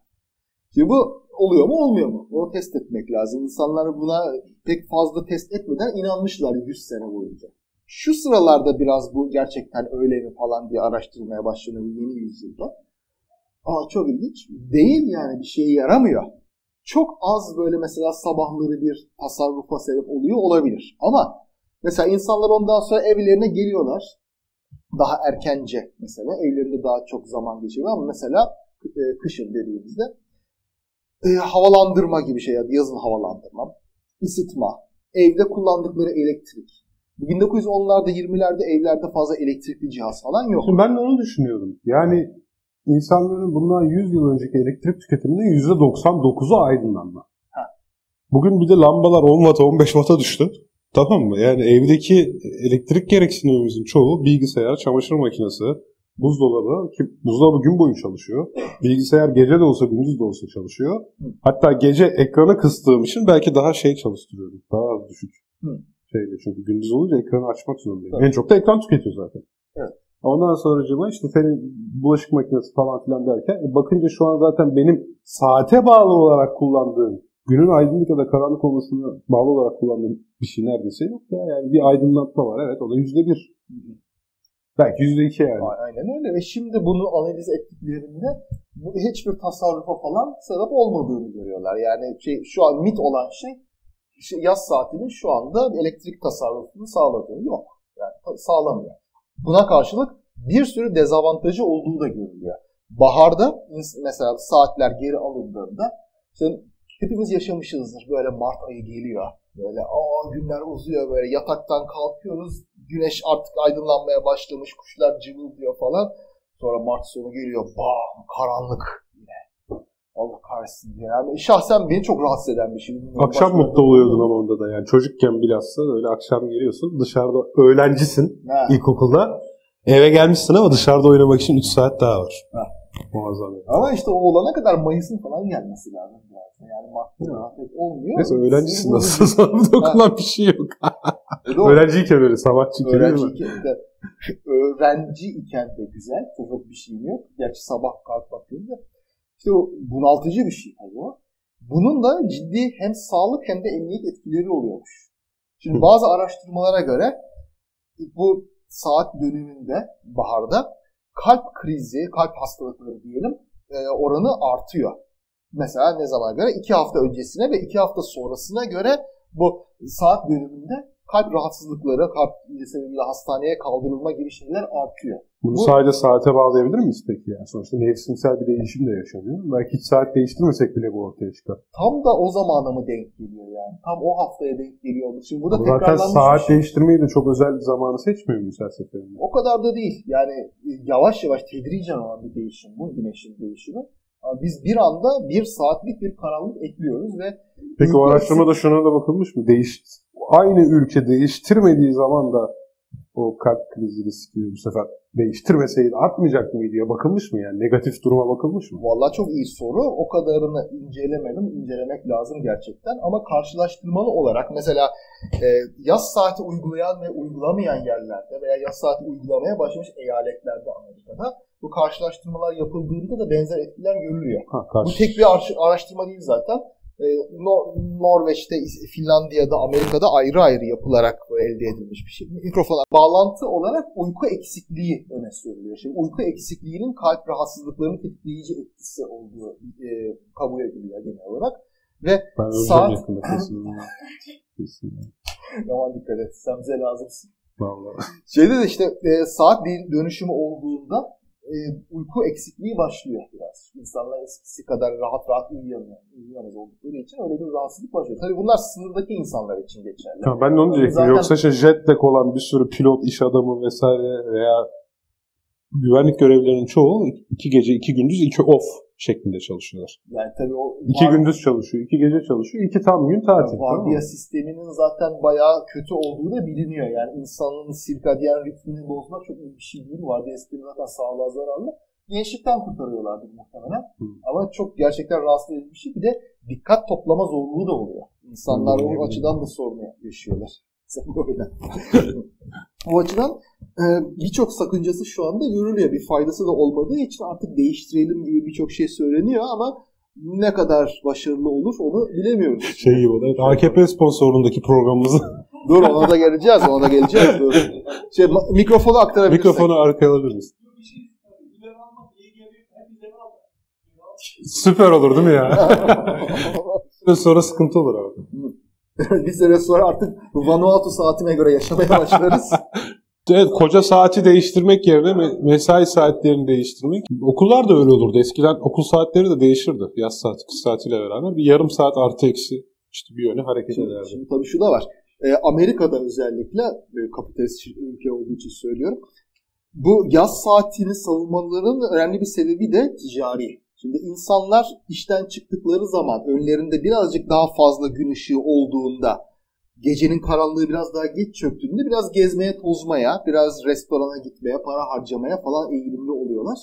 Speaker 2: Şimdi bu oluyor mu olmuyor mu? Onu test etmek lazım. İnsanlar buna pek fazla test etmeden inanmışlar 100 sene boyunca. Şu sıralarda biraz bu gerçekten öyle mi falan diye araştırmaya başlanıyor yeni yüzyılda. Aa çok ilginç. Değil yani bir şeye yaramıyor. Çok az böyle mesela sabahları bir tasarrufa sebep oluyor olabilir. Ama mesela insanlar ondan sonra evlerine geliyorlar. Daha erkence mesela evlerinde daha çok zaman geçiriyor ama mesela e, kışın dediğimizde e, havalandırma gibi şeyler, yazın havalandırma, ısıtma, evde kullandıkları elektrik. 1910'larda 20'lerde evlerde fazla elektrikli cihaz falan yok.
Speaker 1: Şimdi ben de onu düşünüyorum. Yani insanların bundan 100 yıl önceki elektrik tüketiminin %99'u aydınlanma.
Speaker 2: Ha.
Speaker 1: Bugün bir de lambalar 10 watt 15 watt'a düştü. Tamam mı? Yani evdeki elektrik gereksinimimizin çoğu bilgisayar, çamaşır makinesi, buzdolabı ki buzdolabı gün boyu çalışıyor. Bilgisayar gece de olsa gündüz de olsa çalışıyor.
Speaker 2: Hı.
Speaker 1: Hatta gece ekranı kıstığım için belki daha şey çalıştırıyorum. Daha az düşük.
Speaker 2: Hı.
Speaker 1: Şeyde çünkü gündüz olunca ekranı açmak zorundayım.
Speaker 2: Tabii.
Speaker 1: En çok da ekran tüketiyor zaten.
Speaker 2: Evet.
Speaker 1: Ondan sonracıma işte senin bulaşık makinesi falan filan derken e, bakınca şu an zaten benim saate bağlı olarak kullandığım günün aydınlık ya da karanlık olmasına bağlı olarak kullandığım bir şey neredeyse yok ya. Yani bir aydınlatma var evet o da yüzde bir. Belki yüzde iki yani.
Speaker 2: A- Aynen öyle ve şimdi bunu analiz ettiklerinde bu hiçbir tasarrufa falan sebep olmadığını görüyorlar. Yani şey, şu an mit olan şey işte yaz saatinin şu anda elektrik tasarrufunu sağladığı yok. Yani sağlamıyor. Buna karşılık bir sürü dezavantajı olduğu da görülüyor. Baharda mesela saatler geri alındığında işte hepimiz yaşamışızdır. Böyle Mart ayı geliyor. Böyle aa günler uzuyor böyle yataktan kalkıyoruz. Güneş artık aydınlanmaya başlamış. Kuşlar cıvıldıyor falan. Sonra Mart sonu geliyor. Bam karanlık yine. Allah kahretsin diye. Yani şahsen beni çok rahatsız eden bir şey.
Speaker 1: Akşam
Speaker 2: başka-
Speaker 1: mutlu oluyordun ama onda da yani çocukken bilhassa öyle akşam geliyorsun dışarıda öğrencisin
Speaker 2: Ha.
Speaker 1: ilkokulda eve gelmişsin ama dışarıda oynamak için 3 saat daha var.
Speaker 2: Ha.
Speaker 1: Muazzam. yani.
Speaker 2: Ama işte o olana kadar Mayıs'ın falan gelmesi lazım biraz. Yani Mart'ta rahat et olmuyor.
Speaker 1: Neyse öğrencisin nasıl sana dokunan bir şey yok.
Speaker 2: E.
Speaker 1: Öğrenciyken öyle sabahçıyken?
Speaker 2: Öğrenciyken de öğrenci iken de güzel. Çok bir şeyim yok. Gerçi sabah kalkmak değil de. İşte o bunaltıcı bir şey tabii o. Bunun da ciddi hem sağlık hem de emniyet etkileri oluyormuş. Şimdi bazı araştırmalara göre bu saat dönümünde baharda kalp krizi, kalp hastalıkları diyelim e, oranı artıyor. Mesela ne zaman göre? iki hafta öncesine ve iki hafta sonrasına göre bu saat dönümünde kalp rahatsızlıkları, kalp sebebiyle hastaneye kaldırılma gibi şeyler artıyor.
Speaker 1: Bunu
Speaker 2: Bu-
Speaker 1: sadece saate bağlayabilir miyiz peki? Yani sonuçta mevsimsel bir değişim de yaşanıyor. Belki hiç saat değiştirmesek bile bu ortaya çıkar.
Speaker 2: Tam da o zamana mı denk geliyor yani? Tam o haftaya denk geliyor. Şimdi bu da
Speaker 1: Zaten
Speaker 2: tekrarlanmış
Speaker 1: saat
Speaker 2: şey.
Speaker 1: değiştirmeyi de çok özel bir zamanı seçmiyor muyuz her seferinde?
Speaker 2: O kadar da değil. Yani e, yavaş yavaş tedricen olan bir değişim bu güneşin değişimi. Ama biz bir anda bir saatlik bir karanlık ekliyoruz ve
Speaker 1: Peki o araştırmada şuna da bakılmış mı? Değiş, aynı ülke değiştirmediği zaman da o kalp krizi riski bu sefer değiştirmeseydi artmayacak mıydı diye bakılmış mı yani? Negatif duruma bakılmış mı?
Speaker 2: Vallahi çok iyi soru. O kadarını incelemedim. İncelemek lazım gerçekten. Ama karşılaştırmalı olarak mesela e, yaz saati uygulayan ve uygulamayan yerlerde veya yaz saati uygulamaya başlamış eyaletlerde Amerika'da bu karşılaştırmalar yapıldığında da benzer etkiler görülüyor.
Speaker 1: Ha,
Speaker 2: Bu
Speaker 1: karşı.
Speaker 2: tek bir ar- araştırma değil zaten. E, Nor- Norveç'te, Finlandiya'da, Amerika'da ayrı ayrı yapılarak elde edilmiş bir şey. Mikrofona bağlantı olarak uyku eksikliği öne sürülüyor. Şimdi uyku eksikliğinin kalp rahatsızlıklarını tetikleyici etkisi olduğu e, kabul ediliyor genel olarak. Ve
Speaker 1: Ben
Speaker 2: Saat-
Speaker 1: yakında kesin. kesin.
Speaker 2: aman dikkat et sen bize lazımsın.
Speaker 1: Vallahi.
Speaker 2: Şeyde de işte e, saat dön- dönüşümü olduğunda e, uyku eksikliği başlıyor biraz. İnsanlar eskisi kadar rahat rahat uyuyamıyor. Uyuyamaz oldukları için öyle bir rahatsızlık başlıyor. Tabii bunlar sınırdaki insanlar için geçerli.
Speaker 1: Tamam, ben de onu diyecektim.
Speaker 2: Zaten-
Speaker 1: Yoksa işte jet lag olan bir sürü pilot, iş adamı vesaire veya güvenlik görevlilerinin çoğu iki gece, iki gündüz, iki off şeklinde çalışıyorlar.
Speaker 2: Yani tabii o
Speaker 1: İki
Speaker 2: var-
Speaker 1: gündüz çalışıyor, iki gece çalışıyor, iki tam gün tatil.
Speaker 2: vardiya sisteminin zaten bayağı kötü olduğu da biliniyor. Yani insanın sirkadiyen ritmini bozmak çok iyi bir şey değil. Vardiya sistemi zaten sağlığa zararlı. Gençlikten kurtarıyorlardır muhtemelen.
Speaker 1: Hı.
Speaker 2: Ama çok gerçekten rahatsız edici bir şey. Bir de dikkat toplama zorluğu da oluyor. İnsanlar
Speaker 1: Hı,
Speaker 2: o açıdan da sorunu yaşıyorlar. Sen böyle. o açıdan e, birçok sakıncası şu anda görülüyor. Bir faydası da olmadığı için artık değiştirelim gibi birçok şey söyleniyor ama ne kadar başarılı olur onu bilemiyoruz.
Speaker 1: Şey gibi evet, AKP sponsorluğundaki programımızı
Speaker 2: Dur ona da geleceğiz, ona da geleceğiz. Dur. Şey, mikrofonu aktarabilirsek.
Speaker 1: mikrofonu arkaya alabilir misin?
Speaker 4: Şey.
Speaker 1: Süper olur değil mi ya? Sonra sıkıntı olur abi.
Speaker 2: bir sene sonra artık Vanuatu saatine göre yaşamaya başlarız.
Speaker 1: Evet, koca saati değiştirmek yerine me- mesai saatlerini değiştirmek. Okullar da öyle olurdu. Eskiden okul saatleri de değişirdi. Yaz saati, kış saatiyle beraber. Bir yarım saat artı eksi işte bir yöne hareket
Speaker 2: Şimdi,
Speaker 1: ederdi.
Speaker 2: şimdi tabii şu da var. Ee, Amerika'da özellikle e, kapitalist ülke olduğu için söylüyorum. Bu yaz saatini savunmalarının önemli bir sebebi de ticari. Şimdi insanlar işten çıktıkları zaman önlerinde birazcık daha fazla gün ışığı olduğunda gecenin karanlığı biraz daha geç çöktüğünde biraz gezmeye, tozmaya, biraz restorana gitmeye, para harcamaya falan eğilimli oluyorlar.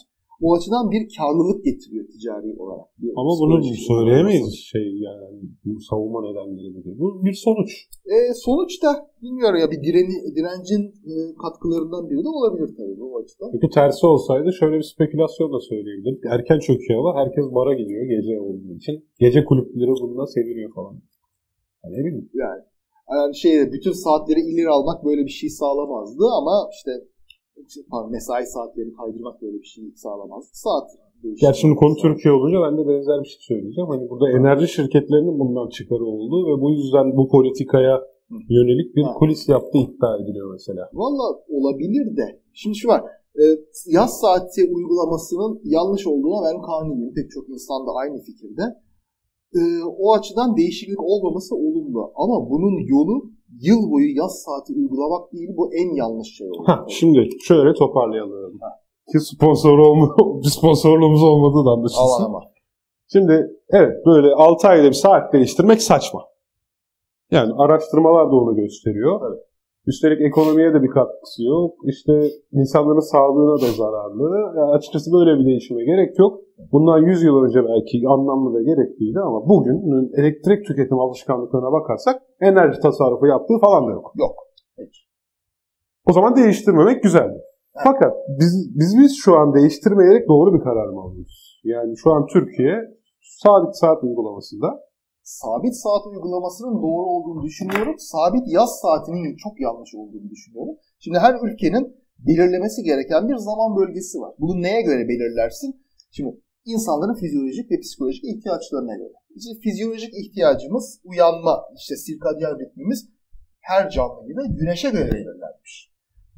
Speaker 2: O açıdan bir karlılık getiriyor ticari olarak. Bir
Speaker 1: Ama bunu söyleyemeyiz
Speaker 2: olarak.
Speaker 1: şey yani bu savunma nedenleri bu değil. Bu bir sonuç.
Speaker 2: E, sonuçta bilmiyorum ya bir direni, direncin e, katkılarından biri de olabilir tabii bu açıdan.
Speaker 1: Çünkü tersi olsaydı şöyle bir spekülasyon da söyleyebilirim. Erken çöküyor hava herkes bara gidiyor gece olduğu için. Gece kulüpleri bununla seviniyor falan. Yani ne bileyim.
Speaker 2: Yani, yani şey bütün saatleri ileri almak böyle bir şey sağlamazdı ama işte pardon, mesai saatlerini kaydırmak böyle bir şey sağlamazdı. Saat değişikliği.
Speaker 1: Gerçi şimdi konu Türkiye olunca ben de benzer bir şey söyleyeceğim. Hani burada enerji şirketlerinin bundan çıkarı oldu ve bu yüzden bu politikaya yönelik bir
Speaker 2: Ha.
Speaker 1: kulis yaptığı iddia ediliyor mesela.
Speaker 2: Valla olabilir de. Şimdi şu var. e, yaz saati uygulamasının yanlış olduğuna ben kaniyim. Pek çok insan da aynı fikirde. E, o açıdan değişiklik olmaması olumlu. Ama bunun yolu yıl boyu yaz saati uygulamak değil. Bu en yanlış şey oldu.
Speaker 1: Ha, şimdi şöyle toparlayalım. Ki sponsor olma, sponsorluğumuz olmadığı da anlaşılsın.
Speaker 2: Aman.
Speaker 1: Şimdi evet böyle 6 ayda bir saat değiştirmek saçma. Yani araştırmalar da onu gösteriyor.
Speaker 2: Evet.
Speaker 1: Üstelik ekonomiye de bir katkısı yok. İşte insanların sağlığına da zararlı. Yani açıkçası böyle bir değişime gerek yok. Bundan 100 yıl önce belki anlamlı ve gerekliydi ama bugün elektrik tüketim alışkanlıklarına bakarsak enerji tasarrufu yaptığı falan da yok.
Speaker 2: Yok. Peki.
Speaker 1: O zaman değiştirmemek güzeldi. Fakat biz, biz biz şu an değiştirmeyerek doğru bir karar mı alıyoruz? Yani şu an Türkiye sabit saat uygulamasında
Speaker 2: Sabit saat uygulamasının doğru olduğunu düşünüyorum. Sabit yaz saatinin çok yanlış olduğunu düşünüyorum. Şimdi her ülkenin belirlemesi gereken bir zaman bölgesi var. Bunu neye göre belirlersin? Şimdi insanların fizyolojik ve psikolojik ihtiyaçlarına göre. İşte fizyolojik ihtiyacımız uyanma, işte sirkadyen ritmimiz her canlı gibi güneşe göre belirlenmiş.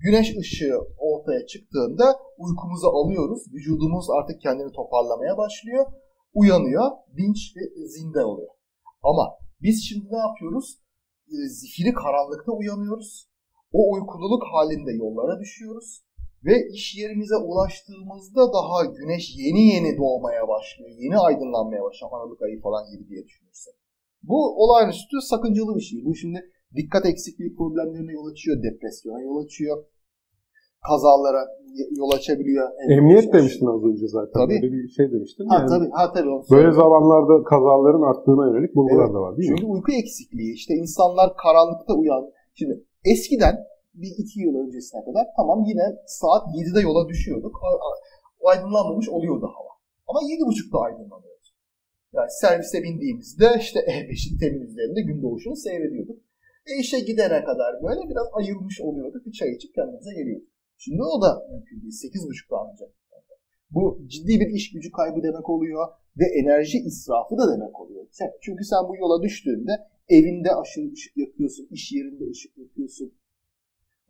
Speaker 2: Güneş ışığı ortaya çıktığında uykumuzu alıyoruz. Vücudumuz artık kendini toparlamaya başlıyor. Uyanıyor, dinç ve zinde oluyor. Ama biz şimdi ne yapıyoruz? E, Zifiri karanlıkta uyanıyoruz. O uykululuk halinde yollara düşüyoruz. Ve iş yerimize ulaştığımızda daha güneş yeni yeni doğmaya başlıyor. Yeni aydınlanmaya başlıyor. Aralık ayı falan gibi diye düşünürsek. Bu olağanüstü sakıncalı bir şey. Bu şimdi dikkat eksikliği problemlerine yol açıyor. Depresyona yol açıyor. Kazalara yol açabiliyor.
Speaker 1: emniyet demiştin az önce zaten.
Speaker 2: Tabii.
Speaker 1: Böyle bir şey demiştin.
Speaker 2: Ha
Speaker 1: Yani
Speaker 2: tabii, ha tabii. onu
Speaker 1: Böyle zamanlarda kazaların arttığına yönelik bulgular
Speaker 2: Evet.
Speaker 1: da var değil mi?
Speaker 2: Çünkü uyku eksikliği. işte insanlar karanlıkta uyan. Şimdi eskiden bir iki yıl öncesine kadar tamam yine saat 7'de yola düşüyorduk. Aydınlanmamış oluyordu hava. Ama 7.30'da aydınlanıyordu. Yani servise bindiğimizde işte E5'in temin üzerinde gün doğuşunu seyrediyorduk. E işe gidene kadar böyle biraz ayılmış oluyorduk. Bir çay içip kendimize geliyorduk. Şimdi o da mümkün değil. 8.30'da ancak. Bu ciddi bir iş gücü kaybı demek oluyor ve enerji israfı da demek oluyor. Çünkü sen bu yola düştüğünde evinde aşırı ışık yakıyorsun, iş yerinde ışık yakıyorsun,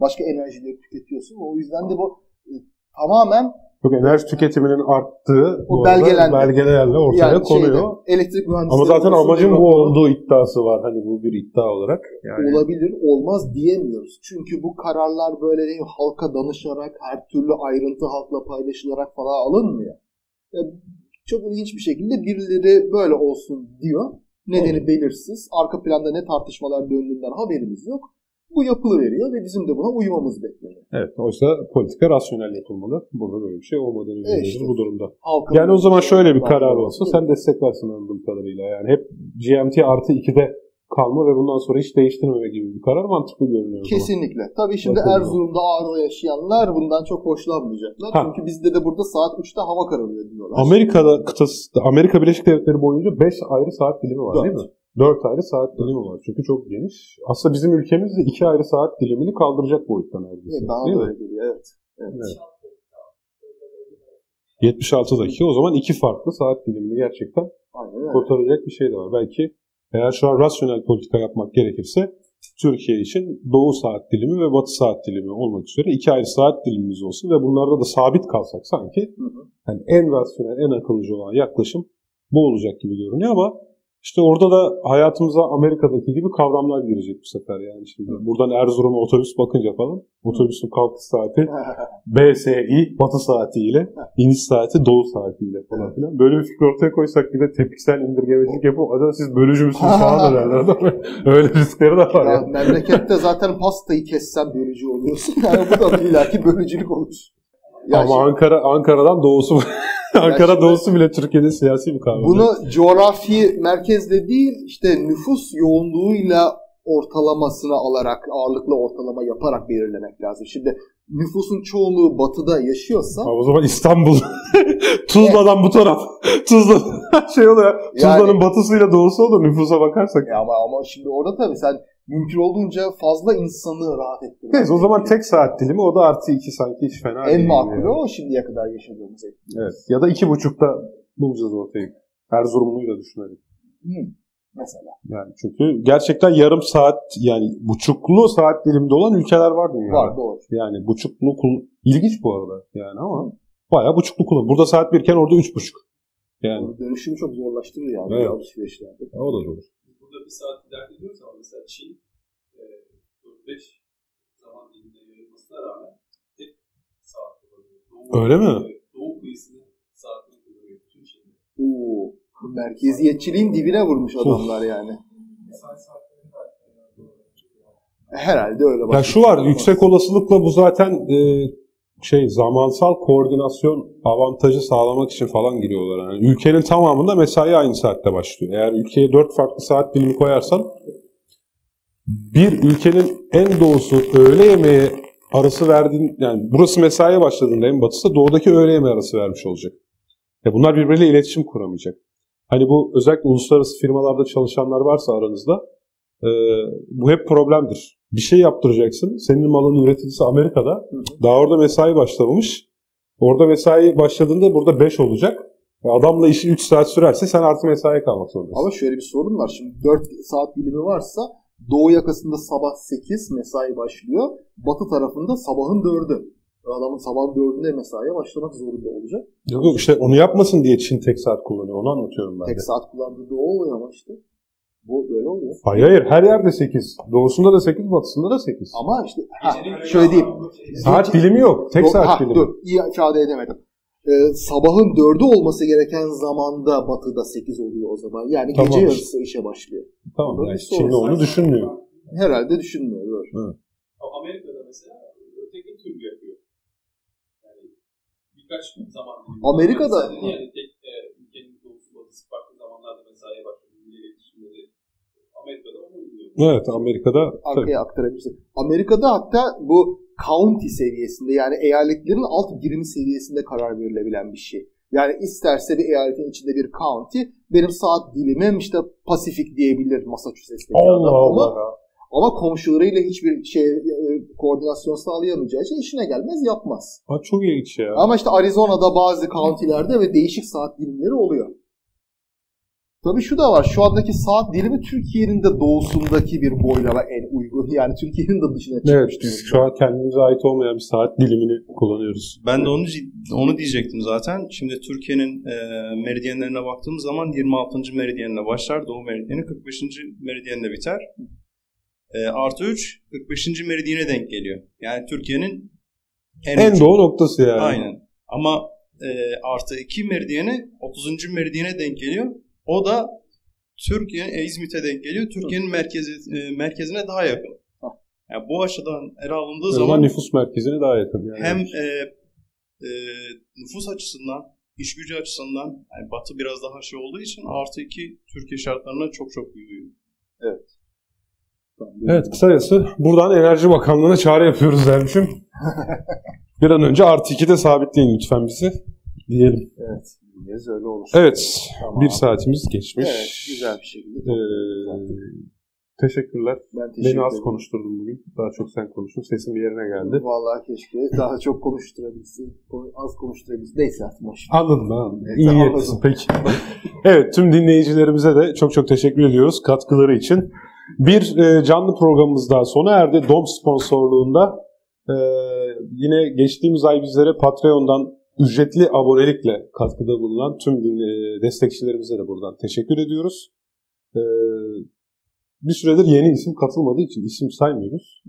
Speaker 2: başka enerjileri tüketiyorsun. O yüzden de bu e, tamamen
Speaker 1: Yok enerji tüketiminin arttığı
Speaker 2: O
Speaker 1: belgelerle ortaya
Speaker 2: yani
Speaker 1: konuyor.
Speaker 2: şeyde, elektrik mühendisleri
Speaker 1: Ama zaten amacın bu olduğu iddiası var. Hani bu bir iddia olarak. Yani
Speaker 2: olabilir, olmaz diyemiyoruz. Çünkü bu kararlar böyle değil, halka danışarak, her türlü ayrıntı halkla paylaşılarak falan alınmıyor. E, Çok ilginç bir şekilde birileri böyle olsun diyor. Nedeni belirsiz. Arka planda ne tartışmalar döndüğünden haberimiz yok. Bu yapılıveriyor ve bizim de buna uymamız bekleniyor.
Speaker 1: Evet oysa politika rasyonel yapılmalı. Burada böyle bir şey olmadığını görüyoruz
Speaker 2: işte.
Speaker 1: bu durumda.
Speaker 2: Halkın
Speaker 1: Yani o zaman şöyle bir karar olsa sen desteklersin anladığım kadarıyla. Yani hep GMT artı 2'de kalma ve bundan sonra hiç değiştirmeme gibi bir karar mantıklı görünüyor.
Speaker 2: Kesinlikle. Tabii şimdi
Speaker 1: Bakın
Speaker 2: Erzurum'da Ağrı'da yaşayanlar bundan çok hoşlanmayacaklar.
Speaker 1: Ha.
Speaker 2: Çünkü bizde de burada saat 3'te hava kararıyor diyorlar.
Speaker 1: Amerika'da kıtası, Amerika Birleşik Devletleri boyunca 5 ayrı saat dilimi var
Speaker 2: Dört.
Speaker 1: değil mi? 4 ayrı saat dilimi var. Çünkü çok geniş. Aslında bizim ülkemiz de 2 ayrı saat dilimini kaldıracak boyutta neredeyse.
Speaker 2: Evet, bana
Speaker 1: değil mi?
Speaker 2: geliyor. Evet. evet.
Speaker 1: Evet. 76 dakika. O zaman iki farklı saat dilimini gerçekten
Speaker 2: Aynen
Speaker 1: kurtaracak bir şey de var. Belki eğer şu an rasyonel politika yapmak gerekirse Türkiye için doğu saat dilimi ve batı saat dilimi olmak üzere iki ayrı saat dilimimiz olsun ve bunlarda da sabit kalsak sanki
Speaker 2: Hı hı.
Speaker 1: yani en rasyonel, en akıllıca olan yaklaşım bu olacak gibi görünüyor ama işte orada da hayatımıza Amerika'daki gibi kavramlar girecek bu sefer yani şimdi. Buradan Erzurum'a otobüs bakınca falan otobüsün kalkış saati BSI batı saatiyle, iniş saati doğu saatiyle falan filan. Böyle bir fikir ortaya koysak bir de tepkisel indirgemecilik yapıp acaba siz bölücü müsünüz falan derler. Öyle riskleri de var
Speaker 2: Ya,
Speaker 1: yani.
Speaker 2: memlekette zaten pastayı kessen bölücü oluyorsun. Yani bu da bir ilaki bölücülük olur. Ya
Speaker 1: Ama
Speaker 2: şimdi
Speaker 1: Ankara Ankara'dan doğusu Ankara
Speaker 2: şimdi-
Speaker 1: doğusu bile Türkiye'de siyasi bir kavram.
Speaker 2: bunu coğrafi merkezde değil işte nüfus yoğunluğuyla ortalamasını alarak ağırlıklı ortalama yaparak belirlemek lazım. Şimdi nüfusun çoğunluğu batıda yaşıyorsa
Speaker 1: Ama o zaman İstanbul Tuzla'dan bu taraf. Tuzla şey oluyor. Tuzla'nın batısıyla doğusu olur nüfusa bakarsak.
Speaker 2: ya ama ama şimdi orada tabii sen mümkün olduğunca fazla insanı rahat ettirmek.
Speaker 1: Neyse o zaman tek saat dilimi o da artı iki sanki hiç fena değil.
Speaker 2: en makulü
Speaker 1: yani.
Speaker 2: o şimdiye kadar yaşadığımız etki.
Speaker 1: Evet. Ya da iki buçukta bulacağız ortayı. Erzurumlu'yu da düşünelim.
Speaker 2: Hı, Mesela.
Speaker 1: Yani çünkü gerçekten yarım saat yani buçuklu saat dilimde olan ülkeler var dünyada.
Speaker 2: Var doğru.
Speaker 1: Yani buçuklu ilginç bu arada yani ama bayağı buçuklu kullan. Burada saat birken orada üç buçuk. Yani
Speaker 2: Dönüşümü çok zorlaştırır yani
Speaker 1: Evet.
Speaker 2: alışverişlerde.
Speaker 1: o da doğru.
Speaker 5: Burada bir saat dert ediyoruz ama mesela Çin e, 4-5 zaman dilimine yayılmasına rağmen tek saat kullanıyor. Doğu,
Speaker 1: Öyle mi?
Speaker 5: Evet, Doğu kıyısının saatini kullanıyor bütün Çin'de.
Speaker 2: Oo. Merkeziyetçiliğin dibine vurmuş adamlar yani.
Speaker 3: Mesai saatleri de
Speaker 2: Herhalde öyle.
Speaker 1: Ya şu var yüksek olasılıkla bu zaten e, şey zamansal koordinasyon avantajı sağlamak için falan giriyorlar. Yani ülkenin tamamında mesai aynı saatte başlıyor. Eğer ülkeye dört farklı saat dilimi koyarsan bir ülkenin en doğusu öğle yemeği arası verdiğin yani burası mesaiye başladığında en batısı da doğudaki öğle yemeği arası vermiş olacak. Ya bunlar birbiriyle iletişim kuramayacak. Hani bu özellikle uluslararası firmalarda çalışanlar varsa aranızda e, bu hep problemdir. Bir şey yaptıracaksın. Senin malın üreticisi Amerika'da. Daha orada mesai başlamamış. Orada mesai başladığında burada 5 olacak. E, Adamla işi 3 saat sürerse sen artı mesai kalmak zorundasın.
Speaker 2: Ama şöyle bir sorun var. Şimdi 4 saat dilimi varsa doğu yakasında sabah 8 mesai başlıyor. Batı tarafında sabahın 4'ü. Adamın sabahın 4'ünde mesaiye başlamak zorunda olacak.
Speaker 1: Yok yok işte onu yapmasın diye Çin tek saat kullanıyor. Onu anlatıyorum ben de.
Speaker 2: Tek saat kullandığı doğu oluyor ama işte. Bu böyle oluyor.
Speaker 1: Hayır hayır her yerde 8. Doğusunda da 8, batısında da 8.
Speaker 2: Ama işte ha, şöyle diyeyim.
Speaker 1: Saat dilimi yok. Tek
Speaker 2: Do-
Speaker 1: saat
Speaker 2: ha,
Speaker 1: dilimi.
Speaker 2: Dur, iyi ifade edemedim. Ee, sabahın 4'ü olması gereken zamanda batıda 8 oluyor o zaman. Yani gece
Speaker 1: Tamam.
Speaker 2: yarısı işe başlıyor.
Speaker 1: Tamam
Speaker 2: Burada
Speaker 1: yani Çinli onu düşünmüyor.
Speaker 2: Herhalde düşünmüyor. Doğru.
Speaker 5: Ama Amerika'da mesela öteki tür yapıyor. Yani birkaç zaman dilimi.
Speaker 2: Amerika'da-
Speaker 5: yani tek e, ülkenin doğusu batısı farklı zamanlarda mesaiye başlıyor. Milli iletişimleri. Amerika'da.
Speaker 1: Evet Amerika'da tabii.
Speaker 2: arkaya aktarabilirsin. Amerika'da hatta bu county seviyesinde yani eyaletlerin alt birimi seviyesinde karar verilebilen bir şey. Yani isterse bir eyaletin içinde bir county benim saat dilimim işte Pasifik diyebilir Massachusetts'teki
Speaker 1: Allah
Speaker 2: adam ama,
Speaker 1: Allah.
Speaker 2: ama komşularıyla hiçbir şey e, koordinasyon sağlayamayacağı için işine gelmez yapmaz.
Speaker 1: Ha, çok ilginç ya.
Speaker 2: Ama işte Arizona'da bazı county'lerde ve değişik saat dilimleri oluyor. Tabii şu da var. Şu andaki saat dilimi Türkiye'nin de doğusundaki bir boylama en uygun. Yani Türkiye'nin de dışına çıkmış
Speaker 1: Evet,
Speaker 2: durumda.
Speaker 1: şu an kendimize ait olmayan bir saat dilimini kullanıyoruz.
Speaker 3: Ben de onu onu diyecektim zaten. Şimdi Türkiye'nin e, meridyenlerine baktığımız zaman 26. meridyenle başlar. Doğu meridyeni 45. meridyenle biter. E, artı 3 45. meridyene denk geliyor. Yani Türkiye'nin en,
Speaker 1: En doğu noktası yani.
Speaker 3: Aynen. Ama e, artı 2 meridiyeni 30. meridyene denk geliyor. O da Türkiye e, İzmit'e denk geliyor. Türkiye'nin merkezi e, merkezine daha yakın. Yani bu açıdan ele alındığı
Speaker 1: O
Speaker 3: zaman
Speaker 1: zaman nüfus merkezine daha yakın. Yani.
Speaker 3: hem e, e, nüfus açısından, iş gücü açısından yani Batı biraz daha şey olduğu için artı 2 Türkiye şartlarına çok çok iyi uyuyor.
Speaker 1: Evet kısacası buradan Enerji Bakanlığı'na çağrı yapıyoruz dermişim. bir an önce artı 2'de sabitleyin lütfen bizi diyelim.
Speaker 2: Evet. Bilmez öyle olur.
Speaker 1: Evet
Speaker 2: Tamam.
Speaker 1: bir saatimiz geçmiş.
Speaker 2: Evet, güzel bir şekilde.
Speaker 1: Ee, teşekkürler.
Speaker 2: ben teşekkür
Speaker 1: Beni az
Speaker 2: ederim.
Speaker 1: konuşturdun bugün. Daha çok sen konuştun. Sesin bir yerine geldi.
Speaker 2: Vallahi keşke daha çok konuşturabilsin. Az konuşturabilsin. Neyse artık boş.
Speaker 1: Anladım ben anladım.
Speaker 2: Evet,
Speaker 1: İyi niyetlisin peki. evet tüm dinleyicilerimize de çok çok teşekkür ediyoruz katkıları için. Bir e, canlı programımız daha sona erdi. DOM sponsorluğunda e, yine geçtiğimiz ay bizlere Patreon'dan ücretli abonelikle katkıda bulunan tüm e, destekçilerimize de buradan teşekkür ediyoruz. E, bir süredir yeni isim katılmadığı için isim saymıyoruz.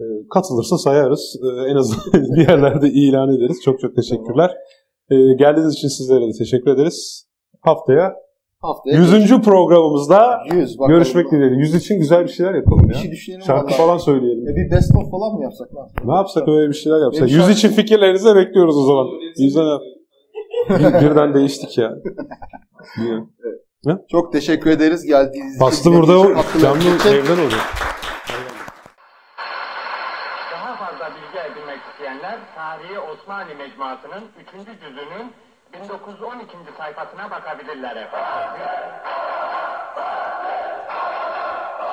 Speaker 1: E, katılırsa sayarız. En azından bir yerlerde ilan ederiz. Çok çok teşekkürler. Geldiğiniz için sizlere de teşekkür ederiz. Haftaya
Speaker 2: Haftaya
Speaker 1: 100. programımızda
Speaker 2: 100 bakalım.
Speaker 1: görüşmek dileğiyle. 100 için güzel bir şeyler yapalım
Speaker 2: Bir
Speaker 1: ya.
Speaker 2: şey düşünelim.
Speaker 1: Şarkı
Speaker 2: vallahi.
Speaker 1: falan söyleyelim.
Speaker 2: E bir best of falan mı yapsak? Ne, yapsak?
Speaker 1: Ne yapsak öyle bir şeyler yapsak.
Speaker 2: Benim
Speaker 1: 100
Speaker 2: şarkı-
Speaker 1: için fikirlerinizi bekliyoruz o zaman. Yüzden Bir- birden değiştik ya.
Speaker 2: Çok teşekkür ederiz geldiğiniz için.
Speaker 1: Bastı burada o canlı evden oluyor.
Speaker 6: Daha fazla bilgi edinmek isteyenler Tarihi Osmanlı Mecmuası'nın 3. cüzünün 1912. sayfasına bakabilirler efendim.